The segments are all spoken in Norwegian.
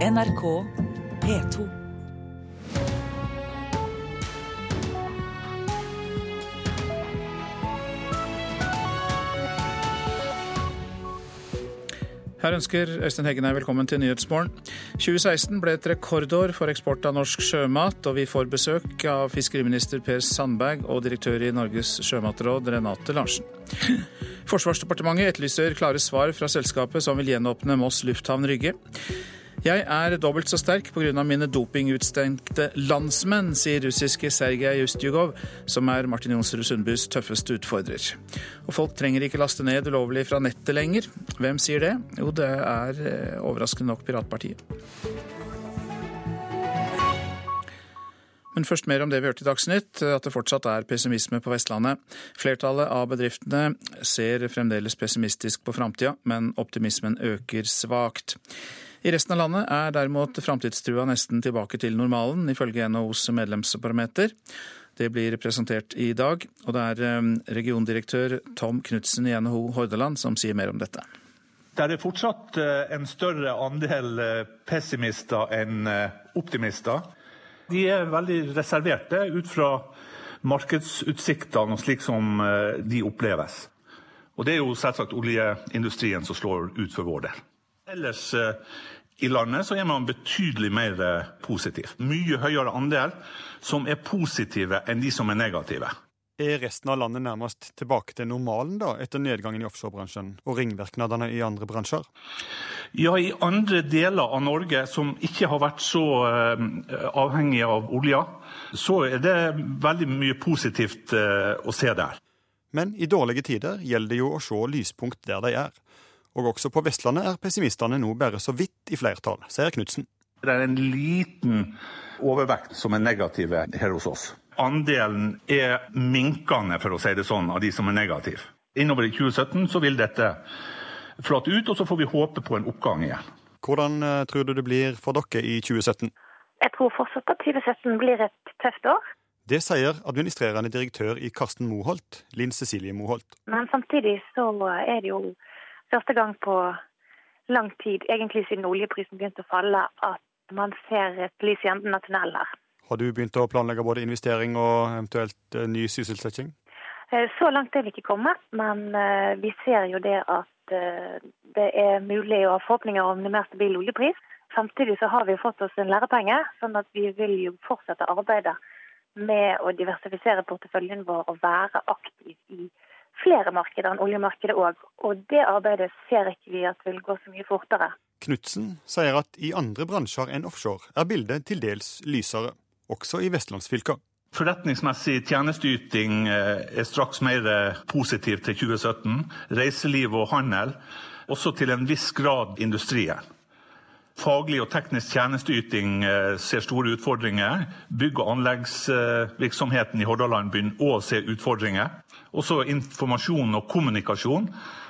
NRK P2. Her ønsker Øystein Heggen velkommen til Nyhetsmorgen. 2016 ble et rekordår for eksport av norsk sjømat, og vi får besøk av fiskeriminister Per Sandberg og direktør i Norges sjømatråd Renate Larsen. Forsvarsdepartementet etterlyser klare svar fra selskapet som vil gjenåpne Moss lufthavn Rygge. Jeg er dobbelt så sterk pga. mine dopingutstengte landsmenn, sier russiske Sergej Ustjugov, som er Martin Jonsrud Sundbys tøffeste utfordrer. Og folk trenger ikke laste ned ulovlig fra nettet lenger. Hvem sier det? Jo, det er eh, overraskende nok Piratpartiet. Men først mer om det vi hørte i Dagsnytt, at det fortsatt er pessimisme på Vestlandet. Flertallet av bedriftene ser fremdeles pessimistisk på framtida, men optimismen øker svakt. I resten av landet er derimot framtidstrua nesten tilbake til normalen, ifølge NHOs medlemsbarometer. Det blir presentert i dag, og det er eh, regiondirektør Tom Knutsen i NHO Hordaland som sier mer om dette. Det er fortsatt eh, en større andel eh, pessimister enn optimister. De er veldig reserverte ut fra markedsutsiktene og slik som de oppleves. Og Det er jo selvsagt oljeindustrien som slår ut for vår del. Ellers eh, i landet så er man betydelig mer eh, positiv. Mye høyere andel som er positive enn de som er negative. Er resten av landet nærmest tilbake til normalen da, etter nedgangen i offshorebransjen og ringvirkningene i andre bransjer? Ja, i andre deler av Norge som ikke har vært så uh, avhengige av olja, så er det veldig mye positivt å se der. Men i dårlige tider gjelder det jo å se lyspunkt der de er. Og også på Vestlandet er pessimistene nå bare så vidt i flertall, sier Knutsen. Det er en liten overvekt som er negative her hos oss. Andelen er minkende, for å si det sånn, av de som er negative. Innover i 2017 så vil dette flate ut, og så får vi håpe på en oppgang igjen. Hvordan eh, tror du det blir for dere i 2017? Jeg tror fortsatt at 2017 blir et tøft år. Det sier administrerende direktør i Karsten Moholt, Linn Cecilie Moholt. Men samtidig så er det jo første gang på lang tid, egentlig siden oljeprisen begynte å falle, at man ser et lys i enden av tunnelen her. Har du begynt å planlegge både investering og eventuelt eh, ny sysselsetting? Eh, så langt er vi ikke kommet, men eh, vi ser jo det at det er mulig å ha forhåpninger om mer stabil oljepris. Samtidig så har vi fått oss en lærepenge, sånn at vi vil jo fortsette arbeidet med å diversifisere porteføljen vår og være aktiv i flere markeder enn oljemarkedet òg. Og det arbeidet ser ikke vi at vil gå så mye fortere. Knutsen sier at i andre bransjer enn offshore er bildet til dels lysere, også i vestlandsfylka. Forretningsmessig tjenesteyting eh, er straks mer eh, positiv til 2017. Reiseliv og handel, også til en viss grad industrien. Faglig og teknisk tjenesteyting eh, ser store utfordringer. Bygg- og anleggsvirksomheten i Hordaland begynner å se utfordringer. Også informasjon og kommunikasjon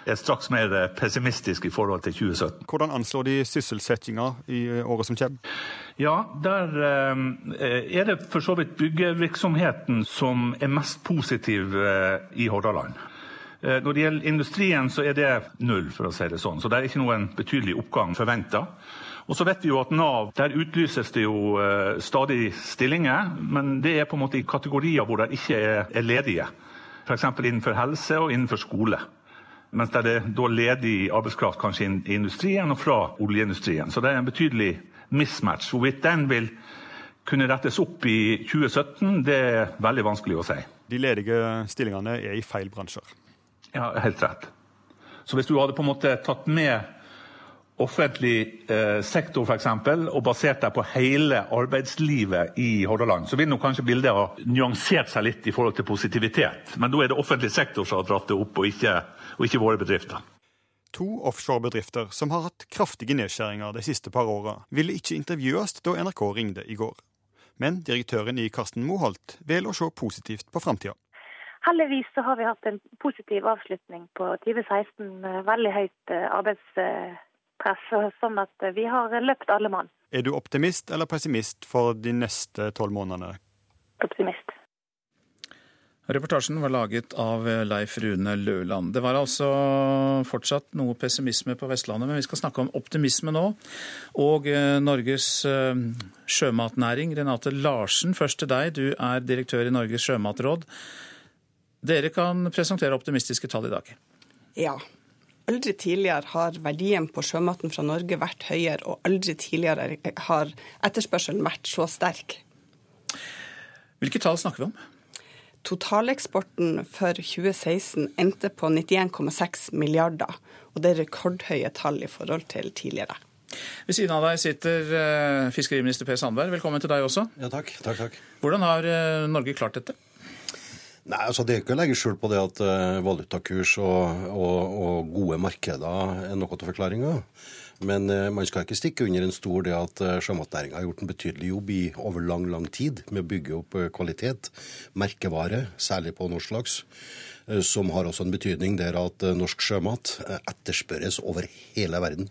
er straks mer pessimistisk i forhold til 2017. Hvordan anslår de sysselsettinga i året som kommer? Ja, Der eh, er det for så vidt byggevirksomheten som er mest positiv eh, i Hordaland. Eh, når det gjelder industrien, så er det null, for å si det sånn. Så det er ikke noen betydelig oppgang forventa. Og så vet vi jo at Nav, Der utlyses det jo stadig stillinger, men det er på en måte i kategorier hvor det ikke er ledige f.eks. innenfor helse og innenfor skole. Mens det er da ledig arbeidskraft kanskje i industrien og fra oljeindustrien. Så det er en betydelig mismatch. Hvorvidt den vil kunne rettes opp i 2017, det er veldig vanskelig å si. De ledige stillingene er i feil bransjer? Ja, helt rett. Så hvis du hadde på en måte tatt med offentlig eh, sektor f.eks., og basert deg på hele arbeidslivet i Hordaland, så vil nok kanskje bildet ha nyansert seg litt i forhold til positivitet. Men da er det offentlig sektor som har dratt det opp, og ikke, og ikke våre bedrifter. To offshorebedrifter som har hatt kraftige nedskjæringer de siste par åra, ville ikke intervjues da NRK ringte i går. Men direktøren i Karsten Moholt velger å se positivt på framtida. Heldigvis så har vi hatt en positiv avslutning på 2016 med veldig høyt eh, arbeids press, sånn at vi har løpt alle mann. Er du optimist eller pessimist for de neste tolv månedene? Optimist. Reportasjen var laget av Leif Rune Løland. Det var altså fortsatt noe pessimisme på Vestlandet, men vi skal snakke om optimisme nå. Og eh, Norges eh, sjømatnæring, Renate Larsen, først til deg. Du er direktør i Norges sjømatråd. Dere kan presentere optimistiske tall i dag. Ja. Aldri tidligere har verdien på sjømaten fra Norge vært høyere, og aldri tidligere har etterspørselen vært så sterk. Hvilke tall snakker vi om? Totaleksporten for 2016 endte på 91,6 milliarder, og det er rekordhøye tall i forhold til tidligere. Ved siden av deg sitter eh, fiskeriminister Per Sandberg. Velkommen til deg også. Ja, takk. takk, takk. Hvordan har eh, Norge klart dette? Nei, altså Det er ikke å legge skjul på det at uh, valutakurs og, og, og, gode markeder er noe av forklaringa. Men eh, man skal ikke stikke under en stor det at eh, sjømatnæringa har gjort en betydelig jobb i over lang, lang tid med å bygge opp eh, kvalitet, merkevare, særlig på norsk laks som har også en betydning der at norsk sjømat etterspørres over hele verden.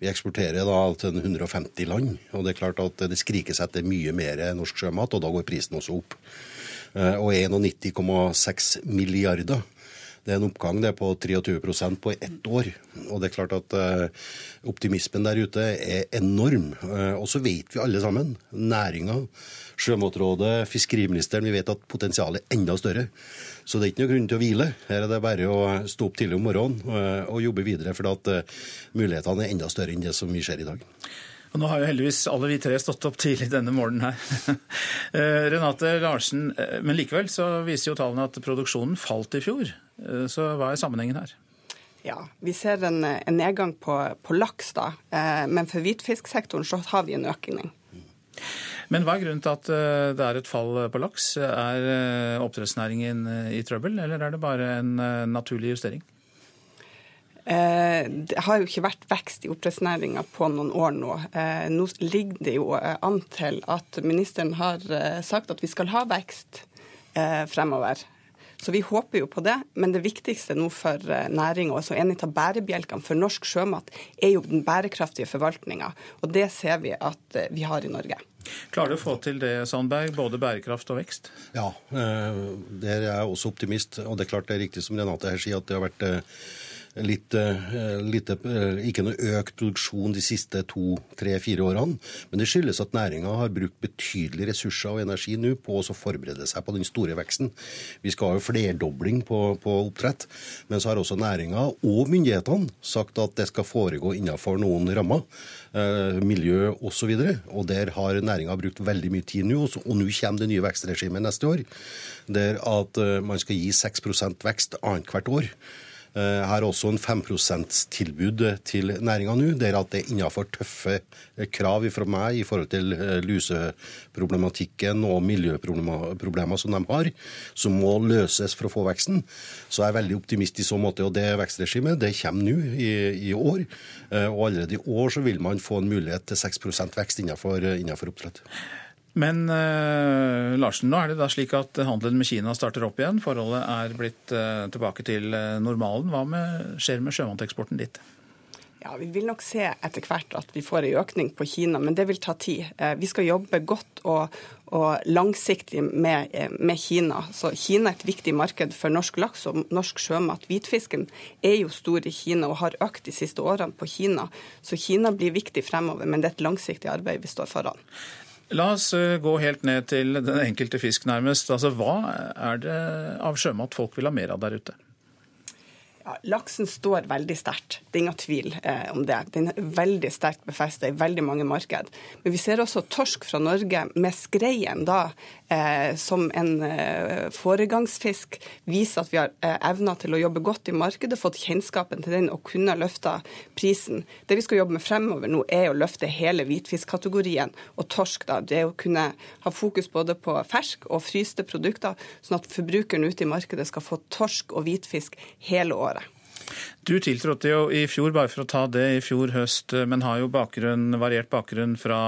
Vi eksporterer da til 150 land, og det er klart at det skrikes etter mye mer norsk sjømat, og da går prisen også opp. Og 91,6 milliarder det er en oppgang det på 23% på ett år. Og det er klart at uh, optimismen der ute er enorm. Uh, og så vet vi alle sammen, næringa, Sjømatrådet, fiskeriministeren, vi vet at potensialet er enda større. Så det er ikke noe grunn til å hvile. Her er det bare å stå opp tidlig om morgenen uh, og jobbe videre, for at mulighetene er enda større enn det som vi ser i dag. Og nå har jo heldigvis alle vi tre stått opp tidlig denne morgenen her. Renate Larsen, men likevel så viser jo tallene at produksjonen falt i fjor. Eh, så hva er sammenhengen her? Ja, Vi ser en, en nedgang på, på, laks, da. Eh, men for hvitfisksektoren så har vi en økning. Men hva er grunnen til at eh, det er et fall på laks? Er oppdrettsnæringen i trøbbel, eller er det bare en naturlig justering? Det har jo ikke vært vekst i oppdrettsnæringa på noen år nå. Nå ligger det jo an til at ministeren har sagt at vi skal ha vekst fremover. Så vi håper jo på det. Men det viktigste nå for eh, næringa, altså en av bærebjelkene for norsk sjømat, er jo den bærekraftige forvaltninga. Og det ser vi at eh, vi har i Norge. Klarer du å få til det, Sandberg, både bærekraft og vekst? Ja, eh, der er jeg også optimist. Og det er klart det er riktig som Renate her sier, at det har vært litt, eh, litt, eh, ikke noe økt produksjon de siste to, tre, fire årene. Men det skyldes at næringa har brukt betydelige ressurser og energi nå på å forberede seg på den store veksten. Vi skal ha jo flerdobling på, på oppdrett. Men så har også næringa og myndighetene sagt at det skal foregå innenfor noen rammer. Eh, miljø osv. Og, så og der har næringa brukt veldig mye tid nå. Og nå kommer det nye vekstregimet neste år. Der at man skal gi 6% vekst annethvert år. Eh, har også en 5 %-tilbud til næringa nå, der at det er innenfor tøffe krav fra meg i forhold til eh, luseproblematikken og miljøproblemer som de har, som må løses for å få veksten. Så jeg er veldig optimist i så måte. Og det vekstregimet det kommer nå i, i, år. Eh, og allerede i år så vil man få en mulighet til 6% vekst innenfor, innenfor oppdrett. Men uh, Larsen, nå er det da slik at handelen med Kina starter opp igjen. Forholdet er blitt uh, tilbake til uh, normalen. Hva med, skjer med sjømateksporten dit? Ja, Vi vil nok se etter hvert at vi får en økning på Kina, men det vil ta tid. Vi skal jobbe godt og, og langsiktig med, med, Kina. Så Kina er et viktig marked for norsk laks og norsk sjømat. Hvitfisken er jo stor i Kina og har økt de siste årene på Kina. Så Kina blir viktig fremover, men det er et langsiktig arbeid vi står foran. La oss eh, gå helt ned til den enkelte fisk, nærmest. Altså, Hva er det av sjømat folk vil ha mer av der ute? Ja, laksen står veldig sterkt, det er ingen tvil eh, om det. Den er veldig sterkt befestet i veldig mange marked. Men vi ser også torsk fra Norge med skreien da som en eh, foregangsfisk viser at vi har eh, evna til å jobbe godt i markedet, fått kjennskapen til den og kunne løfte prisen. Det vi skal jobbe med fremover nå, er å løfte hele hvitfiskkategorien og torsk. da. Det er å kunne ha fokus både på fersk og fryste produkter, sånn at forbrukeren ute i markedet skal få torsk og hvitfisk hele året. Du tiltrådte jo i fjor, bare for å ta det, i fjor høst, men har jo bakgrunn, variert bakgrunn fra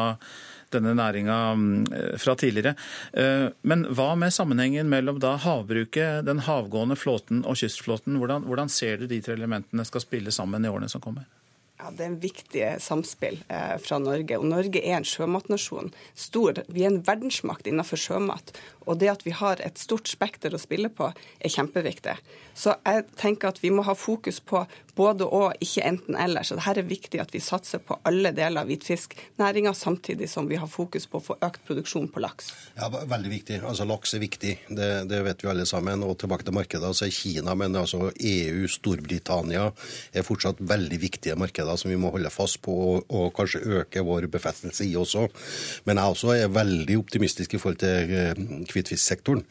denne næringa mm, fra tidligere. Eh, men hva med sammenhengen mellom da havbruket, den havgående flåten og kystflåten? Hvordan, hvordan ser du de tre elementene skal spille sammen i årene som kommer? Ja, Det er en viktig samspill eh, fra Norge. Og Norge er en sjømatnasjon. Stor. Vi er en verdensmakt innenfor sjømat. Og det at vi har et stort spekter å spille på, er kjempeviktig. Så jeg tenker at vi må ha fokus på både og, ikke enten-eller. Så det her er viktig at vi satser på alle deler av hvitfisknæringa, samtidig som vi har fokus på å få økt produksjon på laks. Ja, Veldig viktig. Altså Laks er viktig, det, det vet vi alle sammen. Og tilbake til markedet, så er Kina, men altså EU, Storbritannia er fortsatt veldig viktige markeder som vi må holde fast på og, og kanskje øke vår befestelse i også. Men jeg også er veldig optimistisk i forhold til eh, hvitfisksektoren.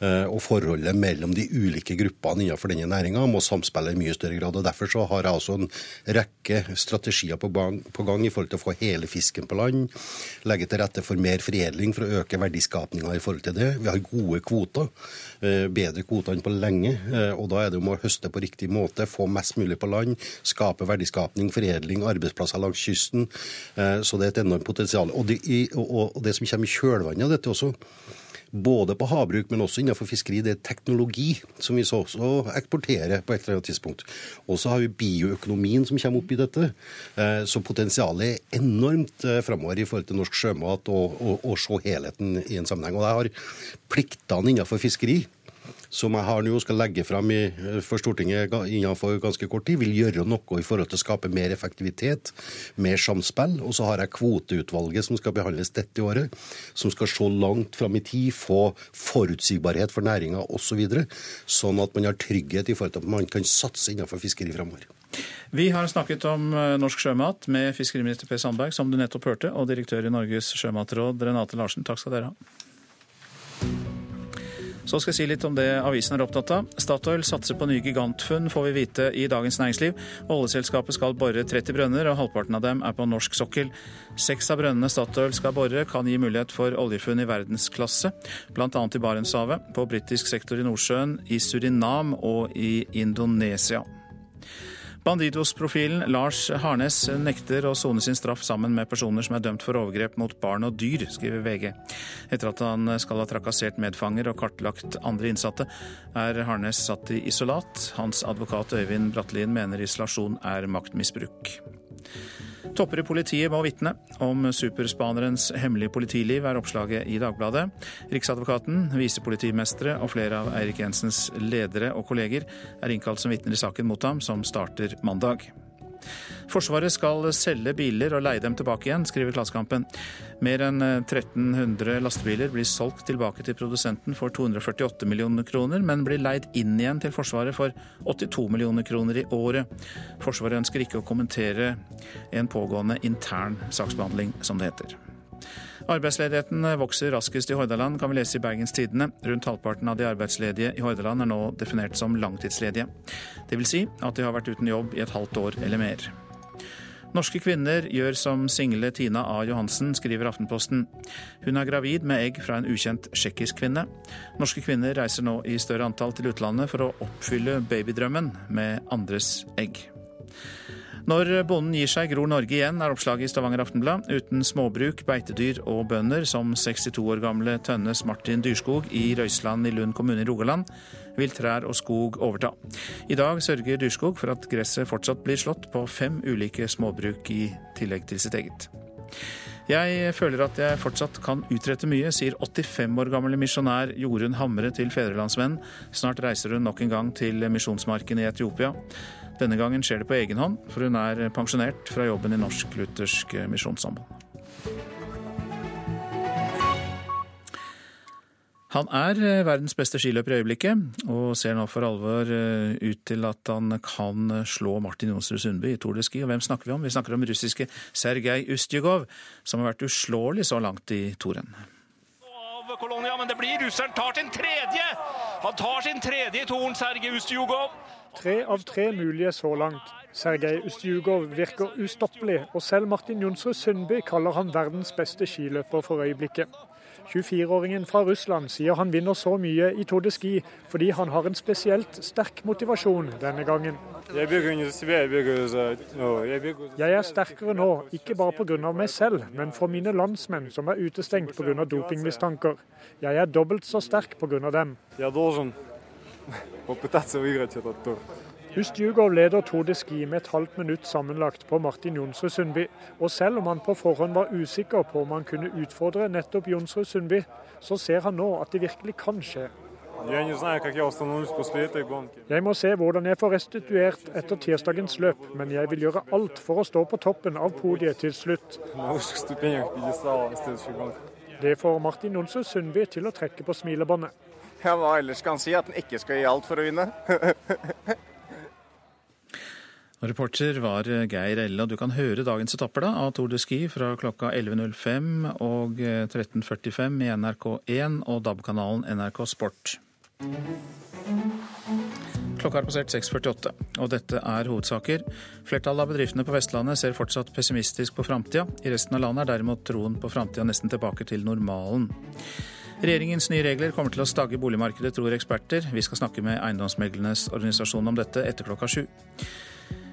Eh, og forholdet mellom de ulike gruppene innenfor denne næringa må samspille i mye større grad. og Derfor så har jeg også en rekke strategier på gang, i forhold til å få hele fisken på land. Legge til rette for mer foredling for å øke verdiskapninga i forhold til det. Vi har gode kvoter. Eh, bedre kvoter enn på lenge. Eh, og da er det om å høste på riktig måte, få mest mulig på land, skape verdiskapning, foredling, arbeidsplasser langs kysten. Så det er et enormt potensial. Og det, og det som kommer i kjølvannet av dette også, både på havbruk, men også innenfor fiskeri. Det er teknologi som vi så også eksporterer på et eller annet tidspunkt. Og så har vi bioøkonomien som kommer opp i dette. Eh, så potensialet er enormt eh, framover i forhold til norsk sjømat og å se helheten i en sammenheng. Og jeg har pliktene innenfor fiskeri som jeg har nå skal legge frem i, for Stortinget innenfor ganske kort tid, vil gjøre noe i forhold til å skape mer effektivitet, mer samspill. Og så har jeg kvoteutvalget som skal behandles dette året, som skal se langt fram i tid, få forutsigbarhet for næringa osv., så sånn at man har trygghet i forhold til at man kan satse innenfor fiskeri framover. Vi har snakket om eh, norsk sjømat med fiskeriminister Per Sandberg, som du nettopp hørte, og direktør i Norges sjømatråd, Renate Larsen. Takk skal dere ha. Så skal jeg si litt om det avisen er opptatt av. Statoil satser på nye gigantfunn, får vi vite i Dagens Næringsliv. Oljeselskapet skal bore 30 brønner, og halvparten av dem er på norsk sokkel. Seks av brønnene Statoil skal bore, kan gi mulighet for oljefunn i verdensklasse, bl.a. i Barentshavet, på britisk sektor i Nordsjøen, i Surinam og i Indonesia. Bandidos-profilen Lars Harnes nekter å sone sin straff sammen med personer som er dømt for overgrep mot barn og dyr, skriver VG. Etter at han skal ha trakassert medfanger og kartlagt andre innsatte, er Harnes satt i isolat. Hans advokat Øyvind Brattlien mener isolasjon er maktmisbruk. Topper i politiet må vitne om superspanerens hemmelige politiliv, er oppslaget i Dagbladet. Riksadvokaten, visepolitimestre og flere av Eirik Jensens ledere og kolleger er innkalt som vitner i saken mot ham, som starter mandag. Forsvaret skal selge biler og leie dem tilbake igjen, skriver Klassekampen. Mer enn 1300 eh, lastebiler blir solgt tilbake til produsenten for 248 millioner kroner, men blir leid inn igjen til Forsvaret for 82 millioner kroner i året. Forsvaret ønsker ikke å kommentere en pågående intern saksbehandling, som det heter. Arbeidsledigheten vokser raskest i Hordaland, kan vi lese i Bergens Tidende. Rundt halvparten av de arbeidsledige i Hordaland er nå definert som langtidsledige. Det vil si at de har vært uten jobb i et halvt år eller mer. Norske kvinner gjør som single Tina A. Johansen, skriver Aftenposten. Hun er gravid med egg fra en ukjent tsjekkisk kvinne. Norske kvinner reiser nå i større antall til utlandet for å oppfylle babydrømmen med andres egg. Når bonden gir seg, gror Norge igjen, er oppslaget i Stavanger Aftenblad. Uten småbruk, beitedyr og bønder, som 62 år gamle Tønnes Martin Dyrskog i Røysland i Lund kommune i Rogaland, vil trær og skog overta. I dag sørger Dyrskog for at gresset fortsatt blir slått på fem ulike småbruk i tillegg til sitt eget. Jeg føler at jeg fortsatt kan utrette mye, sier 85 år gamle misjonær Jorunn Hamre til Fedrelandsvennen. Snart reiser hun nok en gang til misjonsmarken i Etiopia. Denne gangen skjer det på egen hånd, for hun er pensjonert fra jobben i Norsk Luthersk Misjonssamband. Han er eh, verdens beste skiløper i øyeblikket, og ser nå for alvor eh, ut til at han kan slå Martin Jonsrud Sundby i Tour de Ski. Og hvem snakker vi om? Vi snakker om russiske Sergej Ustjugov, som har vært uslåelig så langt i toren. Kolonia, men det blir russeren tar sin tredje! Han tar sin tredje i toren, Sergej Ustjugov. Tre av tre mulige så langt. Sergej Ustjugov virker ustoppelig, og selv Martin Jonsrud Sundby kaller han verdens beste skiløper for øyeblikket. 24-åringen fra Russland sier han vinner så mye i Tour de Ski fordi han har en spesielt sterk motivasjon denne gangen. Jeg er sterkere nå, ikke bare pga. meg selv, men for mine landsmenn som er utestengt pga. dopingmistanker. Jeg er dobbelt så sterk pga. dem попытаться выиграть этот тур. Ustjugov leder Tour de Ski med et halvt minutt sammenlagt på Martin Jonsrud Sundby. Og selv om han på forhånd var usikker på om han kunne utfordre nettopp Jonsrud Sundby, så ser han nå at det virkelig kan skje. Jeg må se hvordan jeg får restituert etter tirsdagens løp, men jeg vil gjøre alt for å stå på toppen av podiet til slutt. Det får Martin Jonsrud Sundby til å trekke på smilebåndet. Ja, Hva ellers skal han si? At han ikke skal gi alt for å vinne? Reporter var Geir Elle, og du kan høre dagens etapper da, av Tour de Ski fra klokka 11.05 og 13.45 i NRK1 og DAB-kanalen NRK Sport. Klokka er passert 6.48, og dette er hovedsaker. Flertallet av bedriftene på Vestlandet ser fortsatt pessimistisk på framtida. I resten av landet er derimot troen på framtida nesten tilbake til normalen. Regjeringens nye regler kommer til å stagge boligmarkedet, tror eksperter. Vi skal snakke med eiendomsmeglernes organisasjon om dette etter klokka sju.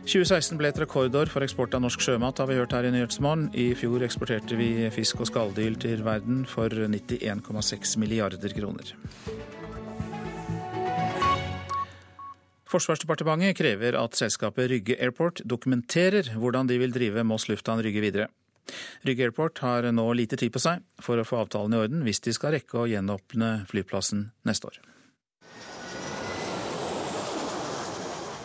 2016 ble et rekordår for eksport av norsk sjømat, har vi hørt her i Nyhetsmorgen. I fjor eksporterte vi fisk og skalldyr til verden for 91,6 milliarder kroner. Forsvarsdepartementet krever at selskapet Rygge Airport dokumenterer hvordan de vil drive Moss lufthavn Rygge videre. Rygge Airport har nå lite tid på seg for å få avtalen i orden hvis de skal rekke å gjenåpne flyplassen neste år.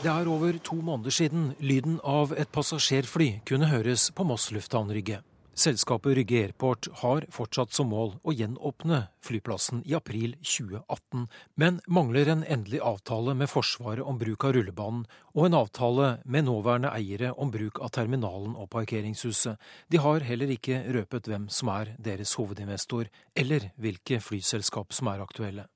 Det er over to måneder siden lyden av et passasjerfly kunne høres på Moss lufthavn Rygge. Selskapet Rygge Airport har fortsatt som mål å gjenåpne flyplassen i april 2018, men mangler en endelig avtale med Forsvaret om bruk av rullebanen og en avtale med nåværende eiere om bruk av terminalen og parkeringshuset. De har heller ikke røpet hvem som er deres hovedinvestor, eller hvilke flyselskap som er aktuelle.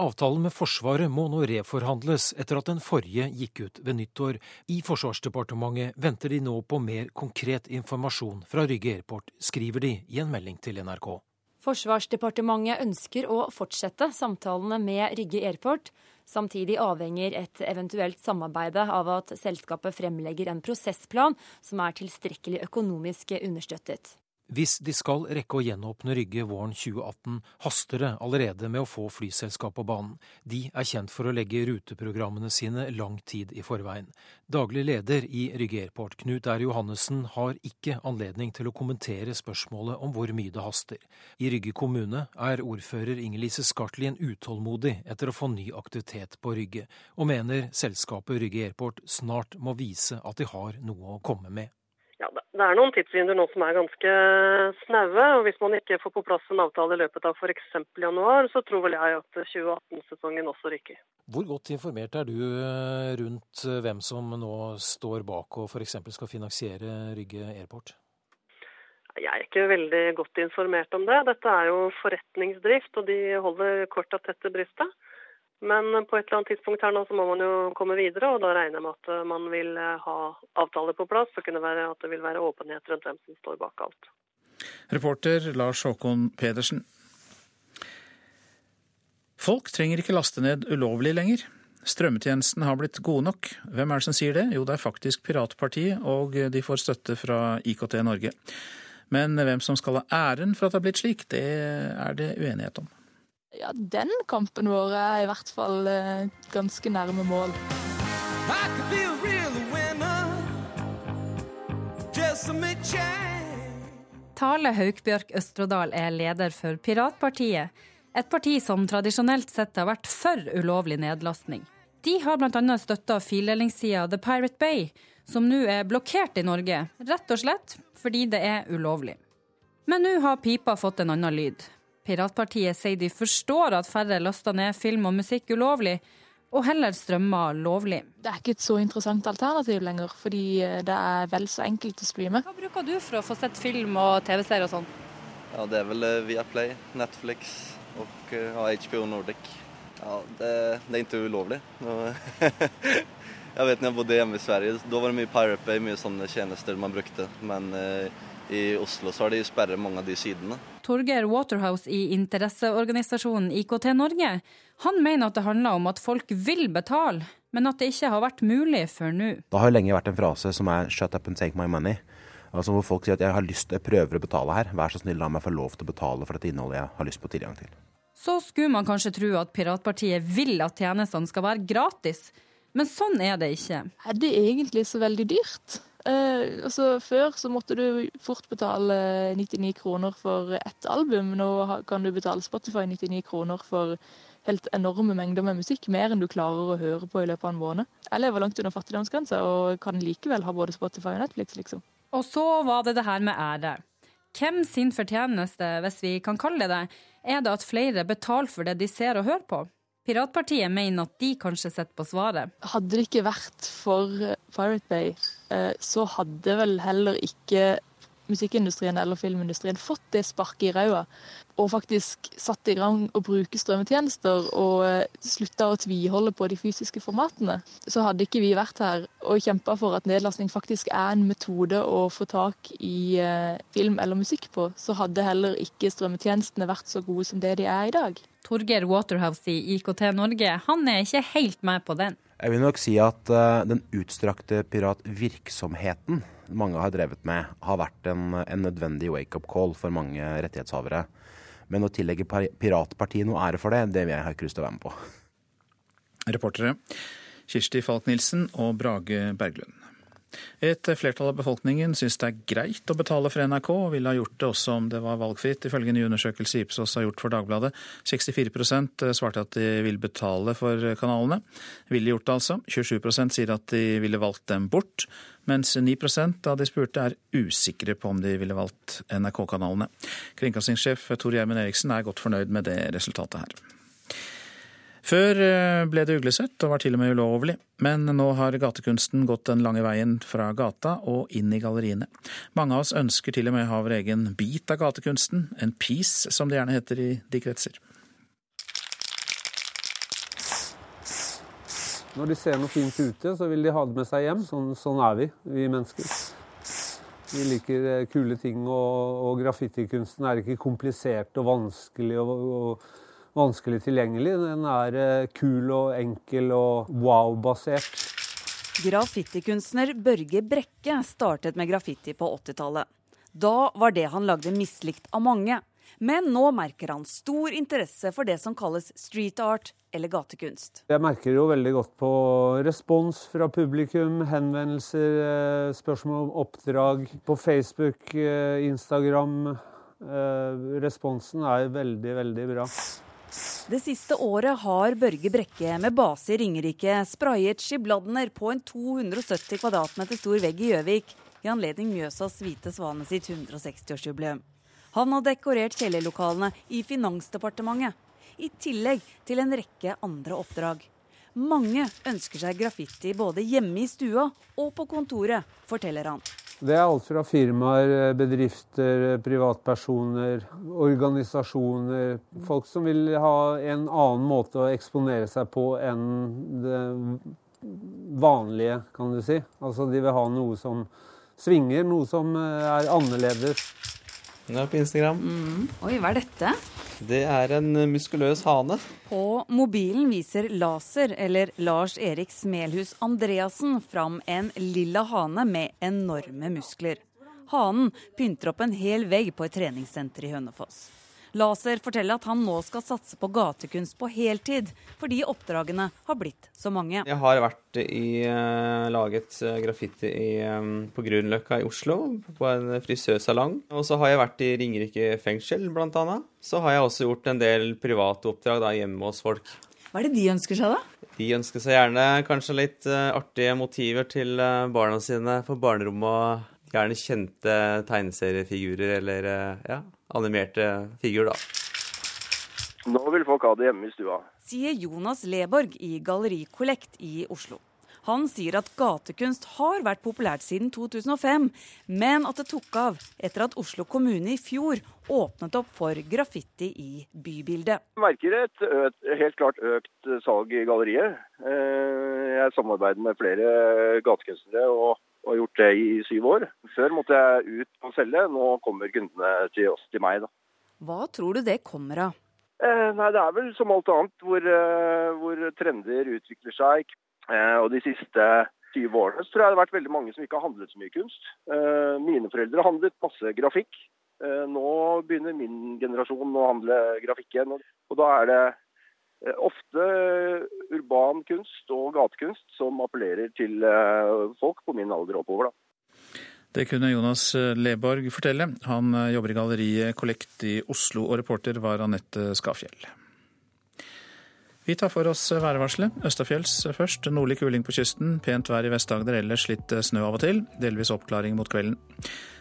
Avtalen med Forsvaret må nå reforhandles etter at den forrige gikk ut ved nyttår. I Forsvarsdepartementet venter de nå på mer konkret informasjon fra Rygge Airport, skriver de i en melding til NRK. Forsvarsdepartementet ønsker å fortsette samtalene med Rygge Airport. Samtidig avhenger et eventuelt samarbeide av at selskapet fremlegger en prosessplan som er tilstrekkelig økonomisk understøttet. Hvis de skal rekke å gjenåpne Rygge våren 2018, haster det allerede med å få flyselskap på banen. De er kjent for å legge ruteprogrammene sine lang tid i forveien. Daglig leder i Rygge Airport, Knut R. Johannessen, har ikke anledning til å kommentere spørsmålet om hvor mye det haster. I Rygge kommune er ordfører Inger-Lise Skartlien utålmodig etter å få ny aktivitet på Rygge, og mener selskapet Rygge Airport snart må vise at de har noe å komme med. Det er noen tidsvinduer nå som er ganske snaue. og Hvis man ikke får på plass en avtale i løpet av f.eks. januar, så tror vel jeg at 2018-sesongen også ryker. Hvor godt informert er du eh, rundt eh, hvem som nå står bak og f.eks. skal finansiere Rygge Airport? Jeg er ikke veldig godt informert om det. Dette er jo forretningsdrift, og de holder korta tett til brystet. Men på et eller annet tidspunkt her nå så må man jo komme videre, og da regner jeg med at eh, man vil eh, ha avtaler på plass. Så kunne det være at det vil være åpenhet rundt hvem som står bak alt. Reporter Lars Håkon Pedersen. Folk trenger ikke laste ned ulovlig lenger. Strømmetjenesten har blitt gode nok. Hvem er det som sier det? Jo, det er faktisk Piratpartiet, og de får støtte fra IKT Norge. Men hvem som skal ha æren for at det har blitt slik, det er det uenighet om. Ja, den kampen vår er i hvert fall eh, ganske nærme mål. Tale Haukbjørk Østrodal er leder for Piratpartiet, et parti som tradisjonelt sett har vært for ulovlig nedlastning. De har bl.a. støtta fildelingssida The Pirate Bay, som nå er blokkert i Norge, rett og slett fordi det er ulovlig. Men nå har pipa fått en annen lyd. Piratpartiet sier de forstår at færre laster ned film og musikk ulovlig, og heller strømmer lovlig. Det er ikke et så interessant alternativ lenger, fordi eh, det er vel så enkelt å streame. Hva bruker du for å få sett film og TV-serier og sånn? Ja, Det er vel eh, Viaplay, Netflix og HBO eh, Nordic. Ja, det, det er ikke ulovlig. jeg vet når jeg bodde hjemme i Sverige, da var det mye Pirate Bay, mye sånne tjenester man brukte. Men i Oslo så har de sperret mange av de sidene. Torgeir Waterhouse i interesseorganisasjonen IKT Norge, han mener at det handler om at folk vil betale, men at det ikke har vært mulig før nå. Det har lenge vært en frase som er 'shut up and take my money'. Altså Hvor folk sier at jeg har lyst, jeg prøver å betale her, vær så snill la meg få lov til å betale for dette innholdet jeg har lyst på tilgang til. Så skulle man kanskje tro at Piratpartiet vil at tjenestene skal være gratis. Men sånn er det ikke. Er det egentlig så veldig dyrt? Eh, altså, før så måtte du fort betale 99 kroner for ett album. Nå kan du betale Spotify 99 kroner for helt enorme mengder med musikk. Mer enn du klarer å høre på i løpet av en måned. Jeg lever langt under fattigdomsgrensa og kan likevel ha både Spotify og Netflix, liksom. Og så var det det her med ære. Hvem sin fortjeneste, hvis vi kan kalle det det, er det at flere betaler for det de ser og hører på? Piratpartiet mener at de kanskje sitter på svaret. Hadde det ikke vært for Pirate Bay, eh, så hadde vel heller ikke musikkindustrien eller filmindustrien fått det sparket i ræva og faktisk satt i gang å bruke strømmetjenester og eh, slutta å tviholde på de fysiske formatene, så hadde ikke vi vært her og kjempa for at nedlastning faktisk er en metode å få tak i eh, film eller musikk på, så hadde heller ikke strømmetjenestene vært så gode som det de er i dag. Torgeir Waterhouse i IKT Norge, han er ikke helt med på den. Jeg vil nok si at uh, den utstrakte piratvirksomheten mange har drevet med, har vært en, en nødvendig wake-up call for mange rettighetshavere. Men å tillegge Piratpartiet noe ære for det, det vil jeg ikke lyst til å være med på. Reportere Kirsti Falk-Nielsen og Brage Berglund. Et flertall av befolkningen syns det er greit å betale for NRK, og ville ha gjort det også om det var valgfritt, ifølge en ny undersøkelse Ipsos har gjort for Dagbladet. 64% svarte at de vil betale for kanalene. Ville gjort det, altså. 27% sier at de ville valgt dem bort, mens 9% av de spurte er usikre på om de ville valgt NRK-kanalene. Kringkastingssjef Tor Gjermund Eriksen er godt fornøyd med det resultatet her. Før eh, ble det uglesett og var til og med ulovlig, men nå har gatekunsten gått den lange veien fra gata og inn i galleriene. Mange av oss ønsker til og med å ha vår egen bit av gatekunsten, en piece som det gjerne heter i de kretser. Når de ser noe fint ute, så vil de ha det med seg hjem. Sånn, sånn er vi, vi mennesker. Vi liker eh, kule ting, og, og graffitikunsten er ikke komplisert og vanskelig. og, og vanskelig tilgjengelig. Den er eh, kul og enkel og wow-basert. Graffitikunstner Børge Brekke startet med graffiti på 80-tallet. Da var det han lagde mislikt av mange. Men nå merker han stor interesse for det som kalles street art eller gatekunst. Jeg merker jo veldig godt på respons fra publikum, henvendelser, eh, spørsmål om oppdrag på Facebook, eh, Instagram. Responsen er veldig, veldig bra. Det siste året har Børge Brekke med base i Ringerike sprayet skibladner på en 270 kvadratmeter stor vegg i Gjøvik i anledning Mjøsas Hvite svane sitt 160-årsjubileum. Han har dekorert kjellerlokalene i Finansdepartementet, i tillegg til en rekke andre oppdrag. Mange ønsker seg graffiti både hjemme i stua og på kontoret, forteller han. Det er alt fra firmaer, bedrifter, privatpersoner, organisasjoner. Folk som vil ha en annen måte å eksponere seg på enn det vanlige, kan du si. Altså de vil ha noe som svinger, noe som er annerledes. Ja, på Instagram. Mm. Oi, hva er dette? Det er en muskuløs hane. På mobilen viser Laser, eller Lars Erik Smelhus Andreassen, fram en lilla hane med enorme muskler. Hanen pynter opp en hel vegg på et treningssenter i Hønefoss. Laser forteller at han nå skal satse på gatekunst på heltid, fordi oppdragene har blitt så mange. Jeg har vært i uh, laget uh, graffiti i, um, på Grünerløkka i Oslo, på en frisørsalong. Og så har jeg vært i Ringerike fengsel, bl.a. Så har jeg også gjort en del private oppdrag da, hjemme hos folk. Hva er det de ønsker seg, da? De ønsker seg gjerne kanskje litt uh, artige motiver til barna sine på barnerommet. Gjerne kjente tegneseriefigurer eller ja, animerte figur, da. Nå vil folk ha det hjemme i stua. Sier Jonas Leborg i Galleri Kollekt i Oslo. Han sier at gatekunst har vært populært siden 2005, men at det tok av etter at Oslo kommune i fjor åpnet opp for graffiti i bybildet. Jeg merker et økt, helt klart økt salg i galleriet. Eh, jeg samarbeider med flere gatekunstnere og og gjort det i syv år. Før måtte jeg ut og selge, nå kommer kundene til oss, til meg. da. Hva tror du det kommer av? Eh, nei, Det er vel som alt annet hvor, eh, hvor trender utvikler seg. Eh, og De siste 20 årene så tror jeg det har vært veldig mange som ikke har handlet så mye kunst. Eh, mine foreldre handlet masse grafikk. Eh, nå begynner min generasjon å handle grafikk igjen. Og da er det ofte urban kunst og gatekunst som appellerer til folk på min alder oppover. da. Det kunne Jonas Leborg fortelle. Han jobber i galleriet Kollekt i Oslo, og reporter var Anette Skafjell. Vi tar for oss værvarselet. Østafjells først. Nordlig kuling på kysten. Pent vær i Vest-Agder, ellers litt snø av og til. Delvis oppklaring mot kvelden.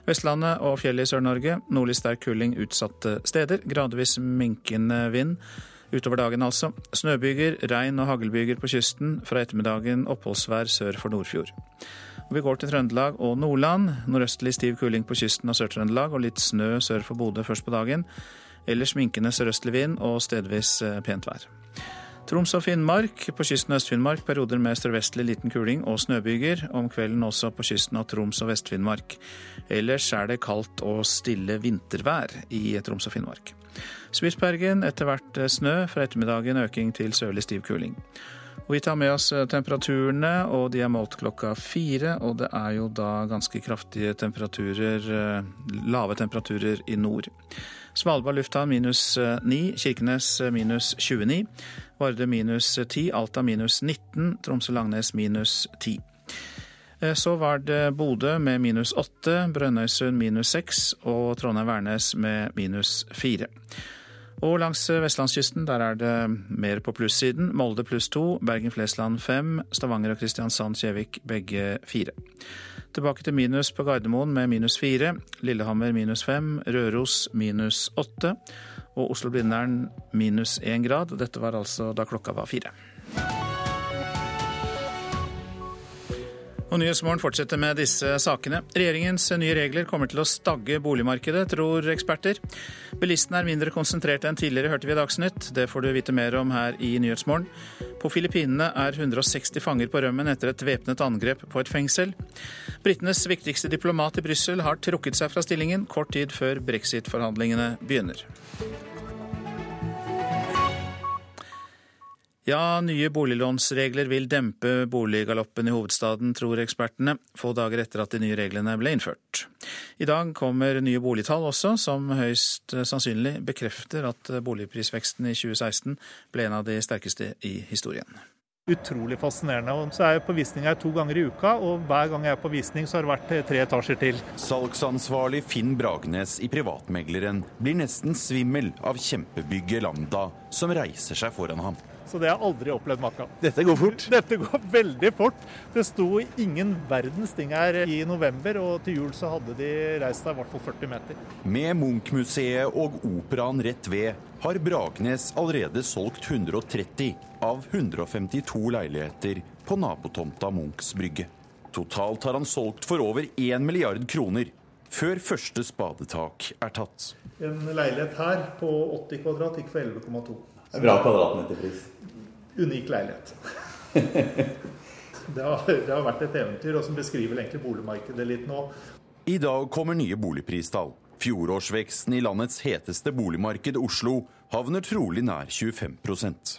Vestlandet og fjellet i Sør-Norge. Nordlig sterk kuling utsatte steder. Gradvis minkende vind. Utover dagen altså. Snøbyger, regn og haglbyger på kysten. Fra ettermiddagen oppholdsvær sør for Nordfjord. Og vi går til Trøndelag og Nordland. Nordøstlig stiv kuling på kysten av Sør-Trøndelag og litt snø sør for Bodø først på dagen. Ellers minkende sørøstlig vind og stedvis eh, pent vær. Troms og Finnmark. På kysten av Øst-Finnmark perioder med sørvestlig liten kuling og snøbyger. Om kvelden også på kysten av Troms og Vest-Finnmark. Ellers er det kaldt og stille vintervær i Troms og Finnmark. Spitsbergen etter hvert eh, snø, fra ettermiddagen øking til sørlig stiv kuling. Og vi tar med oss eh, temperaturene, og de er målt klokka fire. Og det er jo da ganske kraftige temperaturer, eh, lave temperaturer i nord. Svalbard lufthavn minus 9, Kirkenes minus 29. Vardø minus 10, Alta minus 19, Tromsø-Langnes minus 10. Eh, så var det Bodø med minus 8, Brønnøysund minus 6 og Trondheim-Værnes med minus 4. Og langs vestlandskysten der er det mer på plussiden. Molde pluss 2, Bergen-Flesland 5, Stavanger og Kristiansand-Kjevik begge 4. Tilbake til minus på Gardermoen med minus fire. Lillehammer minus fem. Røros minus åtte. og Oslo-Blindern minus én grad. Dette var altså da klokka var fire. Og Nyhetsmorgen fortsetter med disse sakene. Regjeringens nye regler kommer til å stagge boligmarkedet, tror eksperter. Bilistene er mindre konsentrerte enn tidligere, hørte vi i Dagsnytt. Det får du vite mer om her i Nyhetsmorgen. På Filippinene er 160 fanger på rømmen etter et væpnet angrep på et fengsel. Britenes viktigste diplomat i Brussel har trukket seg fra stillingen kort tid før brexit-forhandlingene begynner. Ja, nye boliglånsregler vil dempe boliggaloppen i hovedstaden, tror ekspertene, få dager etter at de nye reglene ble innført. I dag kommer nye boligtall også, som høyst sannsynlig bekrefter at boligprisveksten i 2016 ble en av de sterkeste i historien. Utrolig fascinerende. Og så er jeg på visning her to ganger i uka, og hver gang jeg er på visning, så har det vært tre etasjer til. Salgsansvarlig Finn Bragnes i Privatmegleren blir nesten svimmel av kjempebygget Lambda som reiser seg foran ham. Så det har jeg aldri opplevd maken. Dette går fort? Dette går veldig fort. Det sto ingen verdens ting her i november, og til jul så hadde de reist seg i hvert fall 40 meter. Med Munch-museet og operaen rett ved har Bragnes allerede solgt 130 av 152 leiligheter på nabotomta Munchs brygge. Totalt har han solgt for over 1 milliard kroner, før første spadetak er tatt. En leilighet her på 80 kvadrat gikk for 11,2. Bra kvadratmeterpris unik leilighet. det, har, det har vært et eventyr, og som beskriver egentlig boligmarkedet litt nå. I dag kommer nye boligpristall. Fjorårsveksten i landets heteste boligmarked, Oslo, havner trolig nær 25%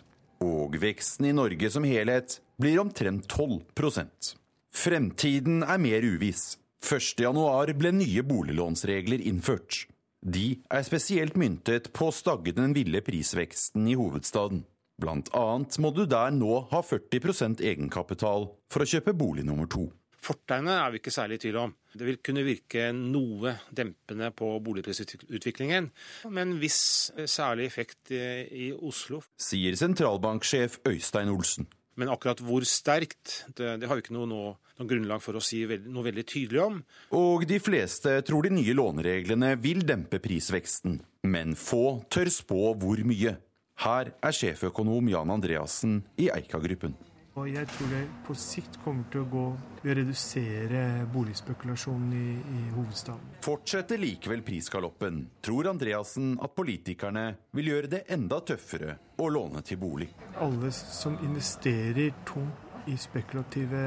Og veksten i Norge som helhet blir omtrent 12% Fremtiden er mer uviss. 1.1 ble nye boliglånsregler innført. De er spesielt myntet på å stagge den ville prisveksten i hovedstaden. Blant annet må du der nå ha 40% egenkapital for å kjøpe bolig nummer to. Fortegnet er vi ikke særlig i tvil om. Det vil kunne virke noe dempende på boligprisutviklingen, men viss særlig effekt i Oslo. Sier sentralbanksjef Øystein Olsen. Men akkurat hvor sterkt, det, det har vi ikke noe, noe, noe, grunnlag for å si veld, noe veldig tydelig om. Og de fleste tror de nye lånereglene vil dempe prisveksten, men få tør spå hvor mye. Her er sjeføkonom Jan Andreassen i Eika-gruppen. Jeg tror det på sikt kommer til å gå ved å redusere boligspekulasjonen i, i, hovedstaden. Fortsetter likevel prisgaloppen, tror Andreassen at politikerne vil gjøre det enda tøffere å låne til bolig. Alle som investerer tungt i spekulative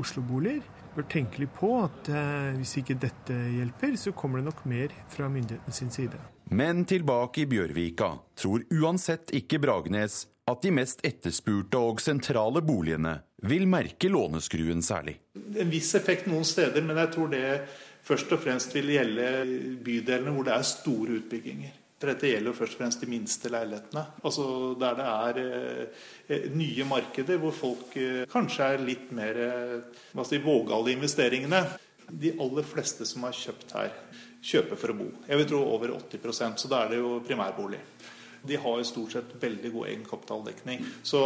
Oslo-boliger, bør tenke litt på at eh, hvis ikke dette hjelper, så kommer det nok mer fra myndighetene sin side. Men tilbake i Bjørvika tror uansett ikke Bragnes at de mest etterspurte og sentrale boligene vil merke låneskruen særlig. En viss effekt noen steder, men jeg tror det først og fremst vil gjelde bydelene hvor det er store utbygginger. Dette gjelder jo først og fremst de minste leilighetene. Altså Der det er eh, nye markeder hvor folk eh, kanskje er litt mer eh, si, vågale investeringene. De aller fleste som har kjøpt her, kjøper for å bo. Jeg vil tro over 80% så da er det jo primærbolig. De har jo stort sett veldig god egenkapitaldekning. Så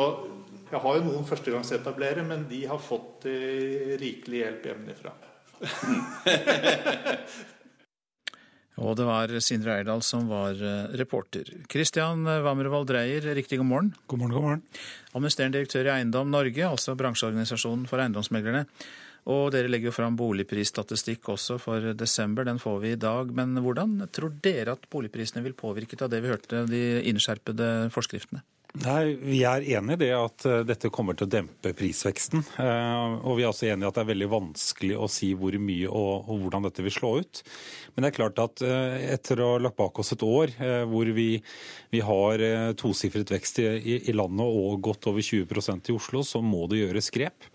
jeg har jo noen førstegangsetablerere, men de har fått eh, rikelig hjelp hjemmefra. Og det var Sindre Eirdal som var eh, reporter. Kristian Wammervold Dreyer, riktig god morgen. God morgen, god morgen. Administrerende direktør i Eiendom Norge, altså bransjeorganisasjonen for eiendomsmeglerne. Og dere legger jo fram boligprisstatistikk også for desember, den får vi i dag. Men hvordan tror dere at boligprisene vil påvirket av det vi hørte, de innskjerpede forskriftene? Nei, Vi er enig i det at eh, dette kommer til å dempe prisveksten. Eh, og vi er også enig i at det er veldig vanskelig å si hvor mye og, hvordan dette vil slå ut. Men det er klart at eh, etter å ha lagt bak oss et år hvor vi, vi har tosifret vekst i, i landet og godt over 20% i Oslo, så må det gjøres grep.